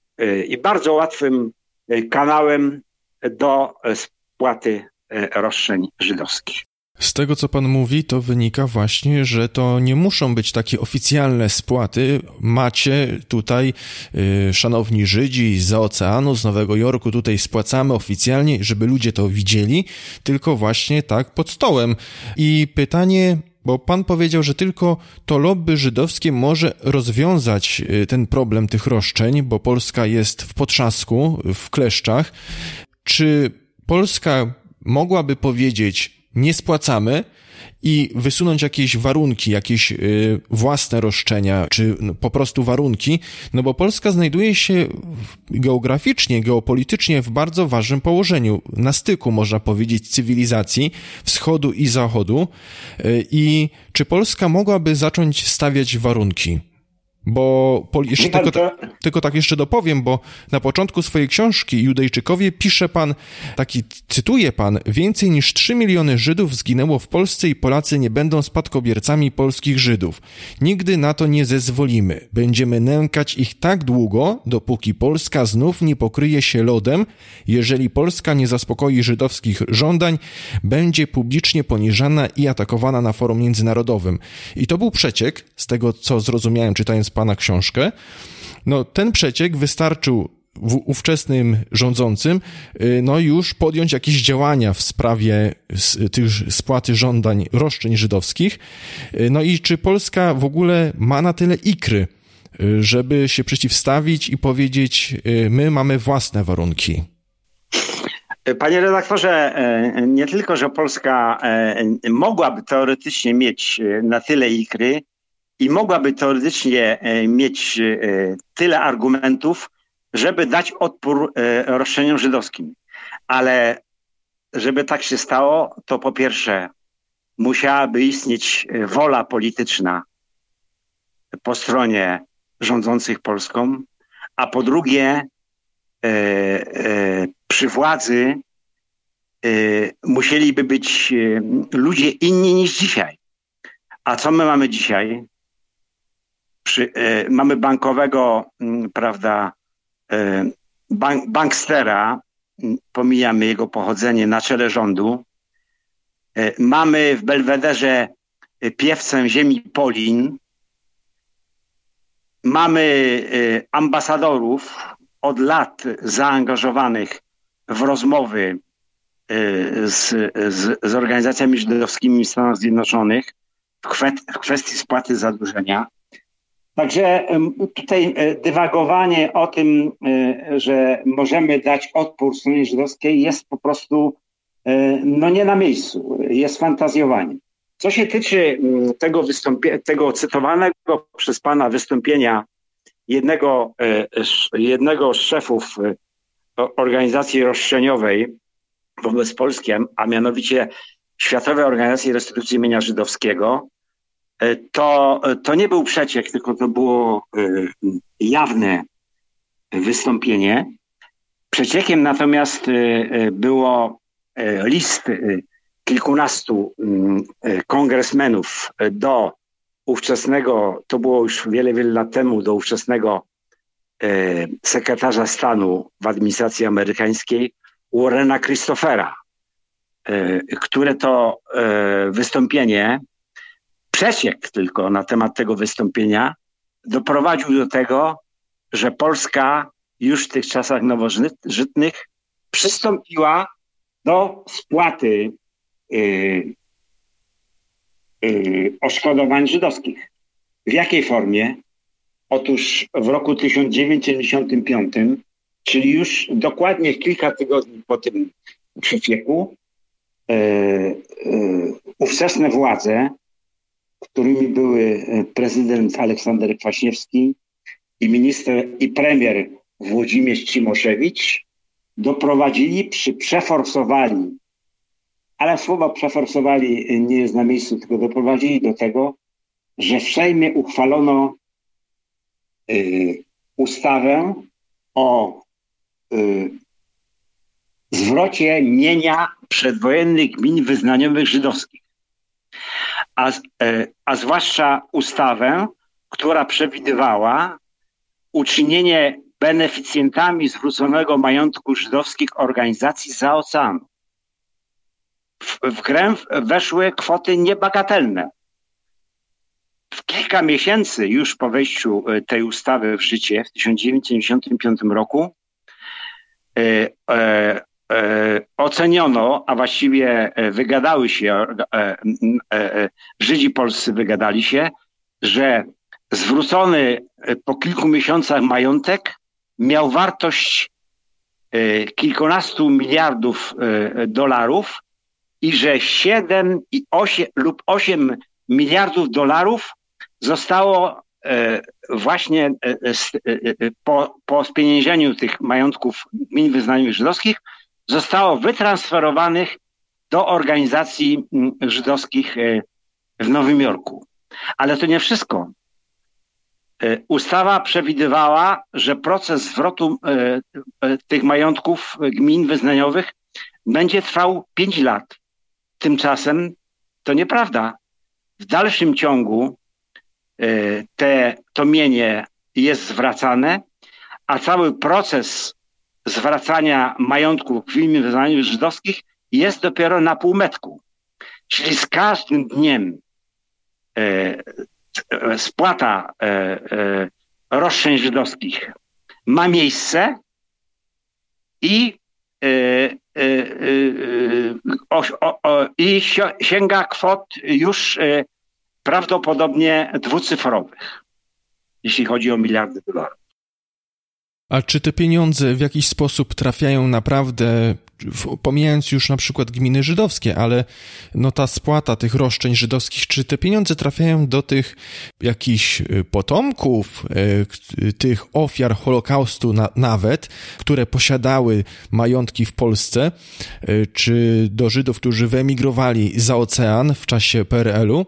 B: i bardzo łatwym kanałem do spłaty roszczeń żydowskich.
A: Z tego, co pan mówi, to wynika właśnie, że to nie muszą być takie oficjalne spłaty. Macie tutaj, yy, szanowni Żydzi z oceanu, z Nowego Jorku, tutaj spłacamy oficjalnie, żeby ludzie to widzieli, tylko właśnie tak pod stołem. I pytanie, bo pan powiedział, że tylko to lobby żydowskie może rozwiązać y, ten problem tych roszczeń, bo Polska jest w potrzasku, w kleszczach. Czy Polska mogłaby powiedzieć, nie spłacamy i wysunąć jakieś warunki, jakieś y, własne roszczenia, czy no, po prostu warunki, no bo Polska znajduje się geograficznie, geopolitycznie w bardzo ważnym położeniu, na styku, można powiedzieć, cywilizacji wschodu i zachodu. Y, I czy Polska mogłaby zacząć stawiać warunki? Bo jeszcze tylko, tylko tak jeszcze dopowiem, bo na początku swojej książki Judejczykowie pisze pan, taki cytuje pan, więcej niż 3 miliony Żydów zginęło w Polsce i Polacy nie będą spadkobiercami polskich Żydów. Nigdy na to nie zezwolimy. Będziemy nękać ich tak długo, dopóki Polska znów nie pokryje się lodem. Jeżeli Polska nie zaspokoi żydowskich żądań, będzie publicznie poniżana i atakowana na forum międzynarodowym. I to był przeciek, z tego co zrozumiałem czytając pana książkę, no ten przeciek wystarczył w ówczesnym rządzącym y, no już podjąć jakieś działania w sprawie tych spłaty żądań roszczeń żydowskich. Y, no i czy Polska w ogóle ma na tyle ikry, y, żeby się przeciwstawić i powiedzieć, my mamy własne warunki?
B: Panie redaktorze, nie tylko, że Polska mogłaby teoretycznie mieć na tyle ikry, i mogłaby teoretycznie e, mieć e, tyle argumentów, żeby dać odpór e, roszczeniom żydowskim. Ale żeby tak się stało, to po pierwsze musiałaby istnieć wola polityczna po stronie rządzących Polską, a po drugie przy władzy musieliby być ludzie inni niż dzisiaj. A co my mamy dzisiaj? Przy, mamy bankowego, mm, prawda, bank, bankstera, pomijamy jego pochodzenie na czele rządu. Mamy w Belwederze piewcem ziemi Polin. Mamy ambasadorów od lat zaangażowanych w rozmowy z, z, z organizacjami żydowskimi w Stanach Zjednoczonych w, w kwestii spłaty zadłużenia. Także tutaj y, dywagowanie o tym, że możemy dać odpór stronie żydowskiej jest po prostu no nie na miejscu, jest fantazjowanie. Co się tyczy mm, tego, tego cytowanego przez pana wystąpienia jednego, e, jednego z szefów e, organizacji roszczeniowej wobec Polski, a mianowicie Światowej Organizacji Restytucji Mienia Żydowskiego, e, to, to nie był przeciek, tylko to było jawne wystąpienie. Przeciekiem natomiast było list kilkunastu mm, e, kongresmenów do ówczesnego, to było już wiele, wiele lat temu, do ówczesnego e, sekretarza stanu w administracji amerykańskiej Warrena Christophera, e, które to wystąpienie, przesiek tylko na temat tego wystąpienia, doprowadził do tego, że Polska już w tych czasach nowożytnych przystąpiła do spłaty Y, y, odszkodowań żydowskich. W jakiej formie? Otóż w roku 1995, czyli już dokładnie kilka tygodni po tym przecieku, y, ówczesne władze, którymi były prezydent Aleksander Kwaśniewski i minister i premier Włodzimierz Cimoszewicz, doprowadzili, przy, przeforsowali ale słowa przeforsowali nie jest na miejscu, tylko doprowadzili do tego, że w Sejmie uchwalono y, ustawę o y, zwrocie mienia przedwojennych gmin wyznaniowych żydowskich. A, y, a zwłaszcza ustawę, która przewidywała uczynienie beneficjentami zwróconego majątku żydowskich organizacji za oceanu w grę weszły kwoty niebagatelne. W kilka miesięcy już po wejściu e, tej ustawy w życie w 1995 roku e, e, e, oceniono, a właściwie e, wygadały się, e, Żydzi polscy wygadali się, że zwrócony po kilku miesiącach majątek miał wartość kilkunastu miliardów dolarów, i że 7 i 8 lub 8 miliardów dolarów zostało e, właśnie e, e, po, po spieniężeniu tych majątków gmin wyznaniowych żydowskich zostało wytransferowanych do organizacji żydowskich w Nowym Jorku. Ale to nie wszystko. Ustawa przewidywała, że proces zwrotu tych majątków gmin wyznaniowych będzie trwał 5 lat. Tymczasem to nieprawda. W dalszym ciągu e, te, to mienie jest zwracane, a cały proces zwracania majątków w imię wyznaniu żydowskich jest dopiero na półmetku. Czyli z każdym dniem e, spłata e, e, roszczeń żydowskich ma miejsce i e, i sięga kwot już prawdopodobnie dwucyfrowych, jeśli chodzi o miliardy dolarów.
A: A czy te pieniądze w jakiś sposób trafiają naprawdę pomijając już na przykład gminy żydowskie, ale no ta spłata tych roszczeń żydowskich, czy te pieniądze trafiają do tych jakichś y, potomków, y, tych ofiar Holokaustu na, nawet, które posiadały majątki w Polsce, y, czy do Żydów, którzy wyemigrowali za ocean w czasie PRL-u,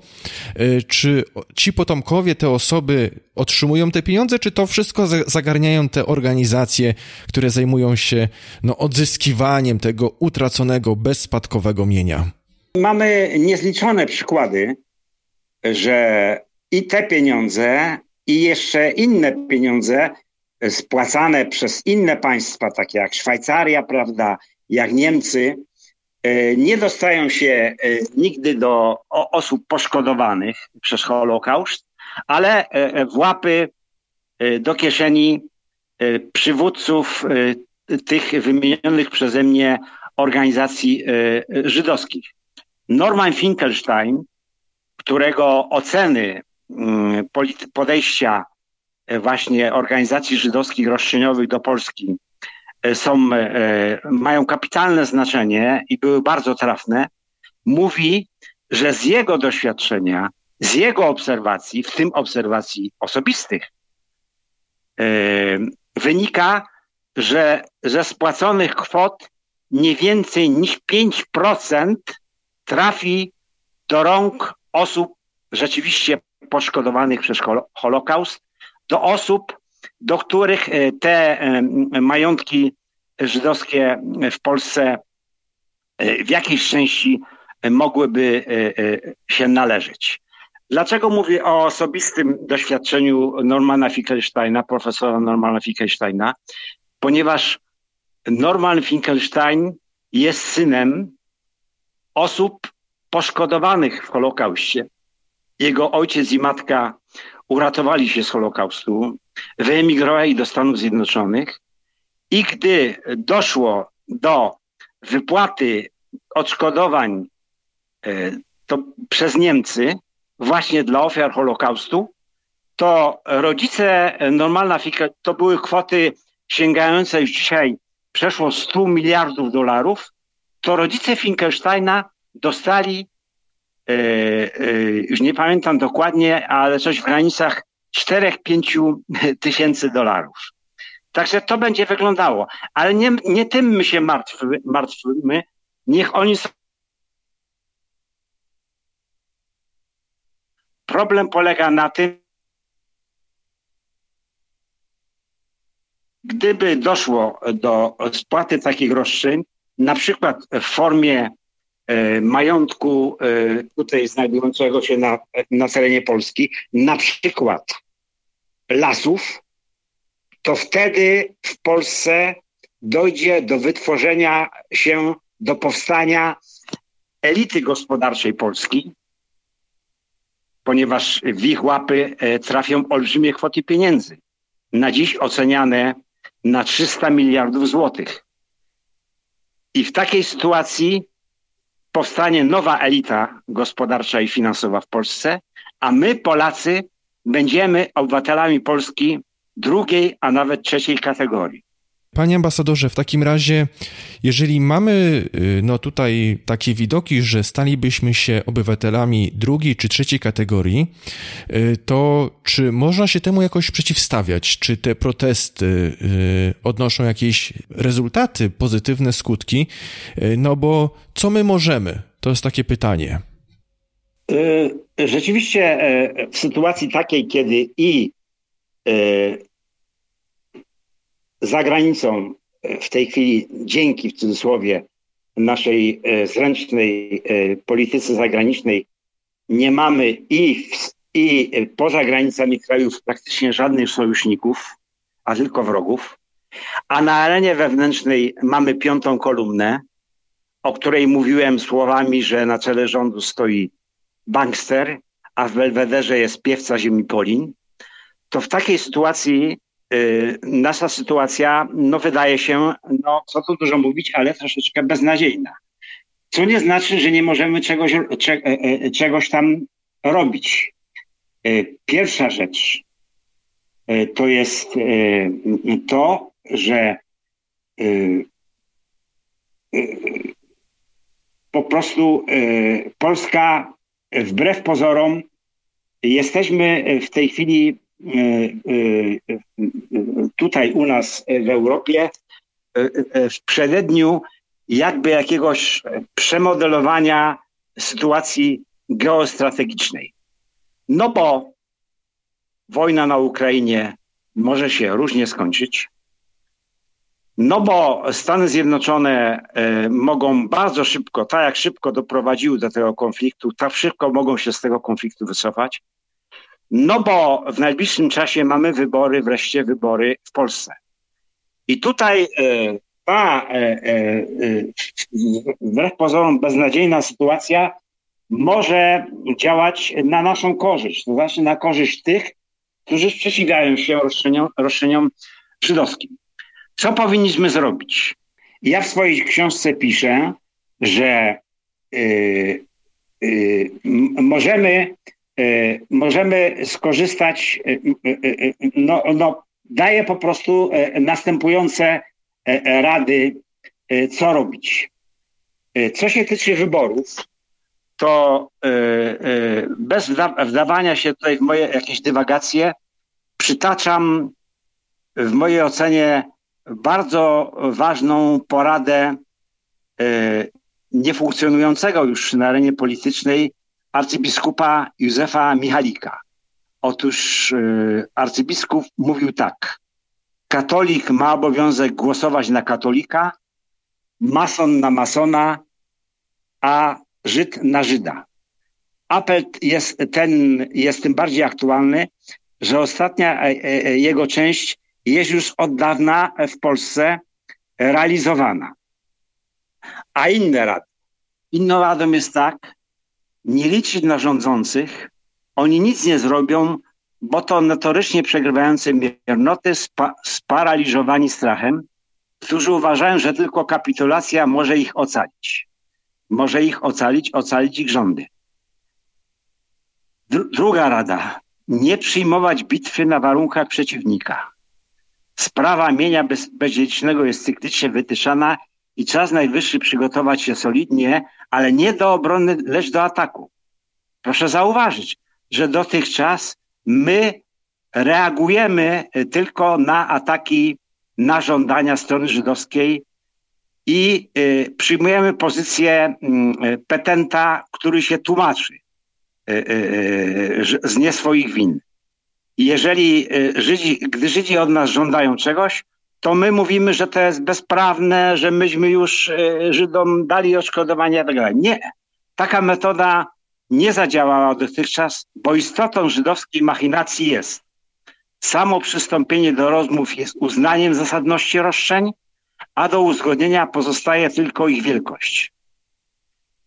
A: czy ci potomkowie, te osoby otrzymują te pieniądze, czy to wszystko zagarniają te organizacje, które zajmują się no, odzyskiwaniem tego utraconego, bezspadkowego mienia?
B: Mamy niezliczone przykłady, że i te pieniądze, i jeszcze inne pieniądze spłacane przez inne państwa, takie jak Szwajcaria, prawda, jak Niemcy, e, nie dostają się e, nigdy do osób poszkodowanych przez Holokaust, ale e, w łapy do kieszeni przywódców tych wymienionych przeze mnie organizacji żydowskich. Norman Finkelstein, którego oceny mm, podejścia właśnie organizacji żydowskich roszczeniowych do Polski e, są, e, mają kapitalne znaczenie i były bardzo trafne, mówi, że z jego doświadczenia, z jego obserwacji, w tym obserwacji osobistych, e, wynika, że ze spłaconych kwot nie więcej niż 5% trafi do rąk osób rzeczywiście poszkodowanych przez Holokaust, do osób, do których e, te e, majątki żydowskie w Polsce e, w jakiejś części mogłyby się należeć. Dlaczego mówię o osobistym doświadczeniu Normana Finkelsteina, profesora Normana Finkelsteina? Ponieważ Norman Finkelstein jest synem osób poszkodowanych w Holokauście. Jego ojciec i matka uratowali się z Holokaustu, wyemigrowali do Stanów Zjednoczonych i gdy doszło do wypłaty odszkodowań e, to przez Niemcy właśnie dla ofiar Holokaustu, to rodzice normalna to były kwoty sięgające już dzisiaj przeszło 100 miliardów dolarów, to rodzice Finkelsteina dostali E, e, już nie pamiętam dokładnie, ale coś w granicach 4-5 tysięcy dolarów. Także to będzie wyglądało. Ale nie, nie tym my się martwy, martwimy. Niech oni są. Problem polega na tym, gdyby doszło do spłaty takich roszczeń, na przykład w formie E, majątku e, tutaj znajdującego się na, na terenie Polski, na przykład lasów, to wtedy w Polsce dojdzie do wytworzenia się, do powstania elity gospodarczej Polski, ponieważ w ich łapy e, trafią olbrzymie kwoty pieniędzy, na dziś oceniane na 300 miliardów złotych. I w takiej sytuacji powstanie nowa elita gospodarcza i finansowa w Polsce, a my, Polacy, będziemy obywatelami Polski drugiej, a nawet trzeciej kategorii.
A: Panie ambasadorze, w takim razie, jeżeli mamy y, no tutaj takie widoki, że stalibyśmy się obywatelami drugiej czy trzeciej kategorii, y, to czy można się temu jakoś przeciwstawiać? Czy te protesty y, odnoszą jakieś rezultaty, pozytywne skutki? No bo co my możemy? To jest takie pytanie.
B: Rzeczywiście w sytuacji takiej, kiedy i za granicą e, w tej chwili dzięki w cudzysłowie naszej e, zręcznej e, polityce zagranicznej nie mamy i, i poza granicami krajów praktycznie żadnych sojuszników, a tylko wrogów, a na arenie wewnętrznej mamy piątą kolumnę, o której mówiłem słowami, że na czele rządu stoi bankster, a w Belwederze jest piewca ziemi Polin, to w takiej sytuacji nasza sytuacja, no wydaje się, no co tu dużo mówić, ale troszeczkę beznadziejna. Co nie znaczy, że nie możemy czegoś, cze, e, e, czegoś tam robić. Y, pierwsza rzecz y, to jest to, że po prostu Polska wbrew pozorom jesteśmy w tej chwili tutaj u nas w Europie e, w przededniu jakby jakiegoś przemodelowania sytuacji geostrategicznej. No bo wojna na Ukrainie może się różnie skończyć. No bo Stany Zjednoczone e, mogą bardzo szybko, tak jak szybko doprowadziły do tego konfliktu, tak szybko mogą się z tego konfliktu wycofać. No bo w najbliższym czasie mamy wybory, wreszcie wybory w Polsce. I tutaj e, ta wbrew pozorom beznadziejna sytuacja może działać na naszą korzyść, to znaczy na korzyść tych, którzy sprzeciwiają się roszczeniom, roszczeniom żydowskim. Co powinniśmy zrobić? Ja w swojej książce piszę, że yy, yy, możemy, możemy skorzystać, y, y, y, no, no, daję po prostu następujące rady, co robić. Co się tyczy wyborów, to bez wdawania się tutaj w moje jakieś dywagacje, przytaczam w mojej ocenie bardzo ważną poradę niefunkcjonującego już na arenie politycznej arcybiskupa Józefa Michalika. Otóż e, arcybiskup mówił tak. Katolik ma obowiązek głosować na katolika, mason na masona, a Żyd na Żyda. Apel jest, ten jest tym bardziej aktualny, że ostatnia e, jego część jest już od dawna w Polsce realizowana. A inne rady. Inną radą jest tak, nie liczyć na rządzących, oni nic nie zrobią, bo to notorycznie przegrywające miernoty, spa, sparaliżowani strachem, którzy uważają, że tylko kapitulacja może ich ocalić. Może ich ocalić, ocalić ich rządy. Druga rada. Nie przyjmować bitwy na warunkach przeciwnika. Sprawa mienia bez, jest cyklicznie wytyszana i czas najwyższy przygotować się solidnie, ale nie do obrony, lecz do ataku. Proszę zauważyć, że dotychczas my reagujemy tylko na ataki, na żądania strony żydowskiej i y, przyjmujemy pozycję y, petenta, który się tłumaczy z nie swoich win jeżeli Żydzi, gdy Żydzi od nas żądają czegoś, to my mówimy, że to jest bezprawne, że myśmy już y, Żydom dali odszkodowania i tak. Nie. Taka metoda nie zadziałała dotychczas, bo istotą żydowskiej machinacji jest samo przystąpienie do rozmów jest uznaniem zasadności roszczeń, a do uzgodnienia pozostaje tylko ich wielkość.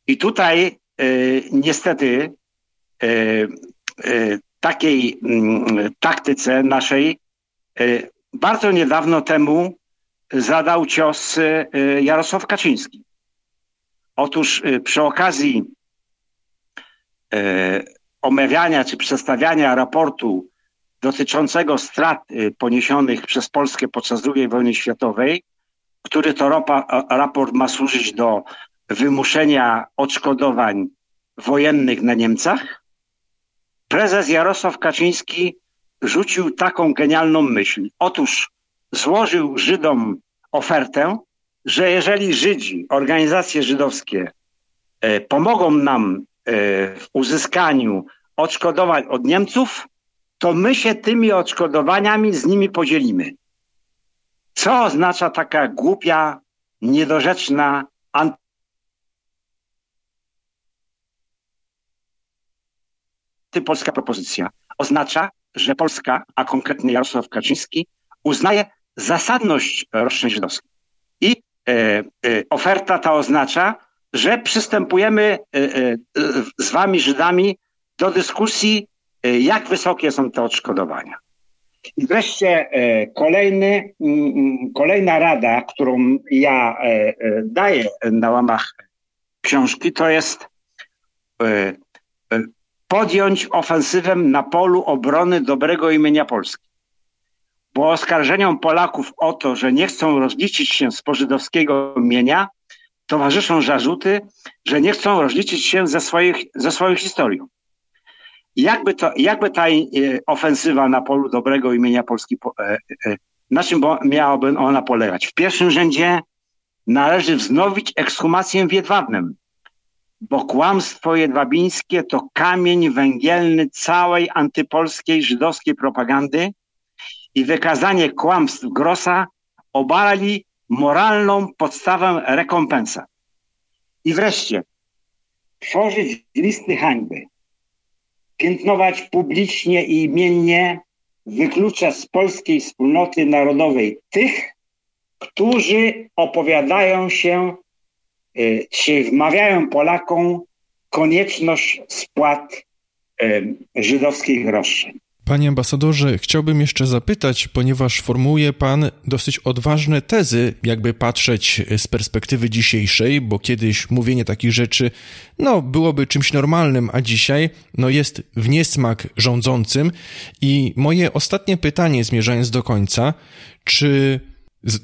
B: I tutaj y, niestety y, y, takiej mm, taktyce naszej y, bardzo niedawno temu zadał cios y, Jarosław Kaczyński. Otóż y, przy okazji omawiania czy przedstawiania raportu dotyczącego strat poniesionych przez Polskę podczas II wojny światowej, który to raport ma służyć do wymuszenia odszkodowań wojennych na Niemcach, prezes Jarosław Kaczyński rzucił taką genialną myśl. Otóż złożył Żydom ofertę, że jeżeli Żydzi, organizacje żydowskie e, pomogą nam e, w uzyskaniu odszkodowań od Niemców, to my się tymi odszkodowaniami z nimi podzielimy. Co oznacza taka głupia, niedorzeczna, antypolska propozycja oznacza, że Polska, a konkretnie Jarosław Kaczyński, uznaje zasadność roszczeń żydowskich. I e, e, oferta ta oznacza, że przystępujemy e, e z wami Żydami do dyskusji, jak wysokie są te odszkodowania. I wreszcie kolejny, kolejna rada, którą ja daję na łamach książki, to jest podjąć ofensywę na polu obrony dobrego imienia Polski. Bo oskarżeniom Polaków o to, że nie chcą rozliczyć się z pożydowskiego mienia, towarzyszą zarzuty, że nie chcą rozliczyć się ze, swoich, ze swoją historią. Jakby, to, jakby ta e, ofensywa na polu dobrego imienia Polski, e, e, na czym miałaby ona polegać? W pierwszym rzędzie należy wznowić ekshumację w Jedwabnem, bo kłamstwo jedwabińskie to kamień węgielny całej antypolskiej żydowskiej propagandy i wykazanie kłamstw Grossa obali moralną podstawę rekompensat. I wreszcie tworzyć listy hańby, piętnować publicznie i imiennie, wyklucza z polskiej wspólnoty narodowej tych, którzy opowiadają się, czy wmawiają Polakom konieczność spłat y, żydowskich roszczeń.
A: Panie ambasadorze, chciałbym jeszcze zapytać, ponieważ formułuje Pan dosyć odważne tezy, jakby patrzeć z perspektywy dzisiejszej, bo kiedyś mówienie takich rzeczy, no, byłoby czymś normalnym, a dzisiaj, no, jest w niesmak rządzącym. I moje ostatnie pytanie, zmierzając do końca, czy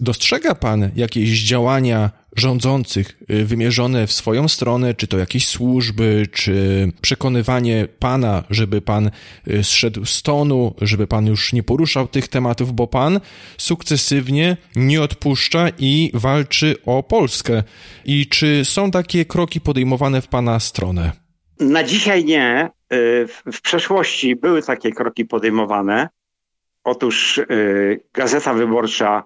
A: dostrzega Pan jakieś działania rządzących y, wymierzone w swoją stronę, czy to jakieś służby, czy przekonywanie pana, żeby pan y, zszedł z tonu, żeby pan już nie poruszał tych tematów, bo pan sukcesywnie nie odpuszcza i walczy o Polskę. I czy są takie kroki podejmowane w pana stronę?
B: Na dzisiaj nie. Y, w przeszłości były takie kroki podejmowane. Otóż Gazeta Wyborcza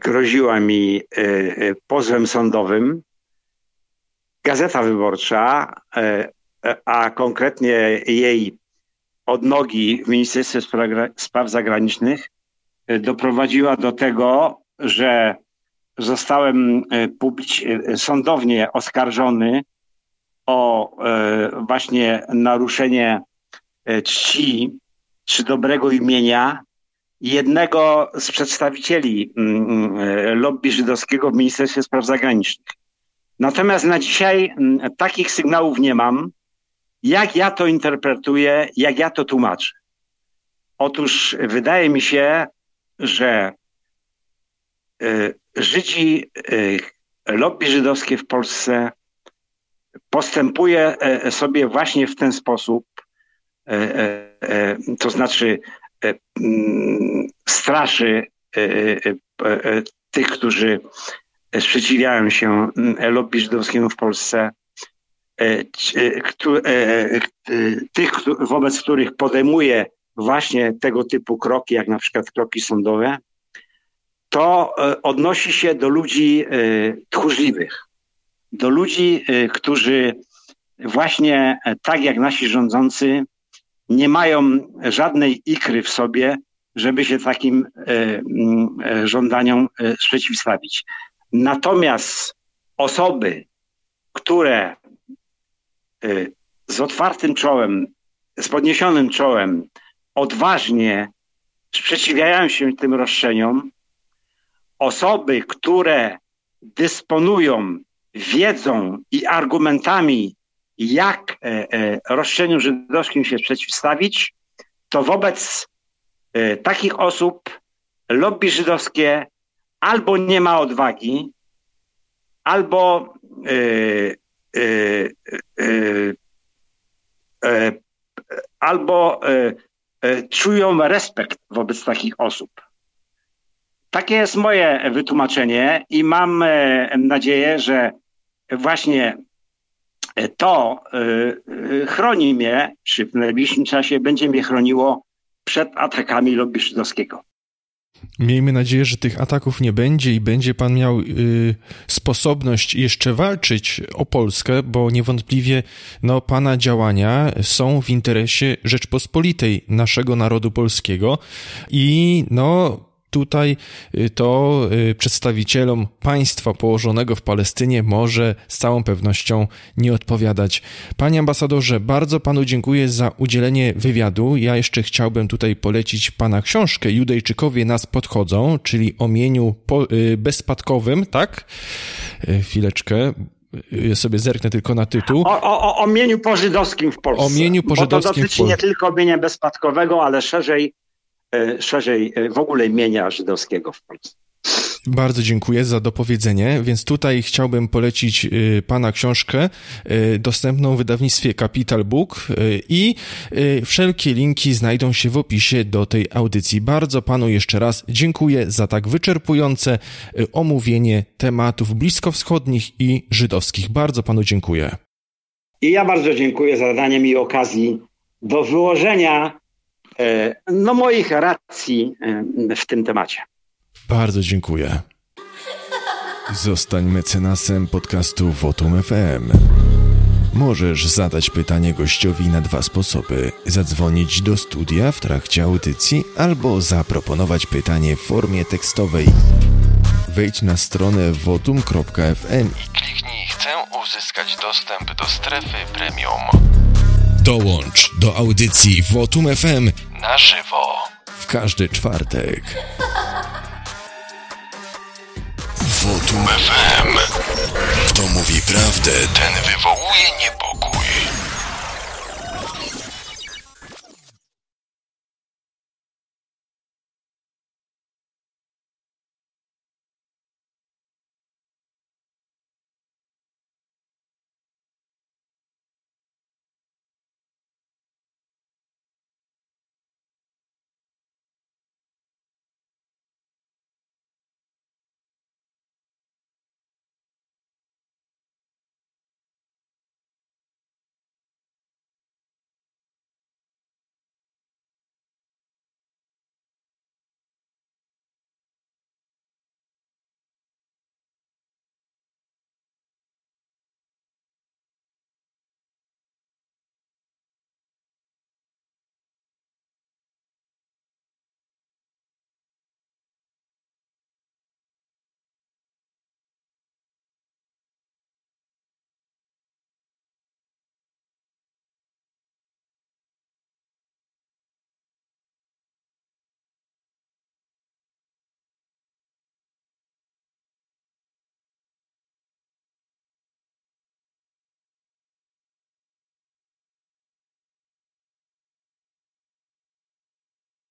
B: groziła mi e, e, pozwem sądowym. Gazeta Wyborcza, a konkretnie jej odnogi w Ministerstwie Spraw Zagranicznych doprowadziła do tego, że zostałem sądownie oskarżony o właśnie naruszenie czci czy dobrego imienia jednego z przedstawicieli mm, mm, e, lobby żydowskiego w Ministerstwie Spraw Zagranicznych. Natomiast na dzisiaj mm, takich sygnałów nie mam. Jak ja to interpretuję, jak ja to tłumaczę? Otóż wydaje mi się, że e, Żydzi, e, lobby żydowskie w Polsce postępuje sobie właśnie w ten sposób, to znaczy straszy e, e, tych, którzy sprzeciwiają się mm, lobby żydowskiemu w Polsce, tych, wobec których podejmuje właśnie tego typu kroki, jak na przykład kroki sądowe, to odnosi się do ludzi tchórzliwych, do ludzi, którzy właśnie tak jak nasi rządzący nie mają żadnej ikry w sobie, żeby się takim e, mm, e, żądaniom e, sprzeciwstawić. Natomiast osoby, które z otwartym czołem, z podniesionym czołem odważnie sprzeciwiają się tym roszczeniom, osoby, które dysponują wiedzą i argumentami jak e, e, roszczeniu żydowskim się przeciwstawić, to wobec e, takich osób lobby żydowskie albo nie ma odwagi, albo albo czują respekt wobec takich osób. Takie jest moje wytłumaczenie i mam nadzieję, że właśnie to y, y, chroni mnie, czy w najbliższym czasie będzie mnie chroniło przed atakami lobby żydowskiego.
A: Miejmy nadzieję, że tych ataków nie będzie i będzie pan miał y, sposobność jeszcze walczyć o Polskę, bo niewątpliwie no, pana działania są w interesie Rzeczpospolitej, naszego narodu polskiego i no tutaj y, to y, przedstawicielom państwa położonego w Palestynie może z całą pewnością nie odpowiadać. Panie ambasadorze, bardzo panu dziękuję za udzielenie wywiadu. Ja jeszcze chciałbym tutaj polecić pana książkę Judejczykowie nas podchodzą, czyli o mieniu y, bezspadkowym, tak? Chwileczkę, ja sobie zerknę tylko na tytuł.
B: O, o, o mieniu pożydowskim w Polsce.
A: O mieniu pożydowskim
B: Bo to dotyczy nie tylko mienia bezspadkowego, ale szerzej szerzej e, w ogóle imienia żydowskiego w Polsce.
A: Bardzo dziękuję za dopowiedzenie, więc tutaj chciałbym polecić e, Pana książkę dostępną w wydawnictwie Capital Book i wszelkie linki znajdą się w opisie do tej audycji. Bardzo Panu jeszcze raz dziękuję za tak wyczerpujące omówienie tematów bliskowschodnich i żydowskich. Bardzo Panu dziękuję.
B: I ja bardzo dziękuję za danie mi okazji do wyłożenia E, no, moich racji e, w tym temacie.
A: Bardzo dziękuję. Zostań mecenasem podcastu Votum FM. Możesz zadać pytanie gościowi na dwa sposoby: zadzwonić do studia w trakcie audycji albo zaproponować pytanie w formie tekstowej. Wejdź na stronę votum.fm i kliknij Chcę uzyskać dostęp do strefy premium. Dołącz do audycji Votum FM na żywo w każdy czwartek. Votum FM. Kto mówi prawdę, ten wywołuje niebo.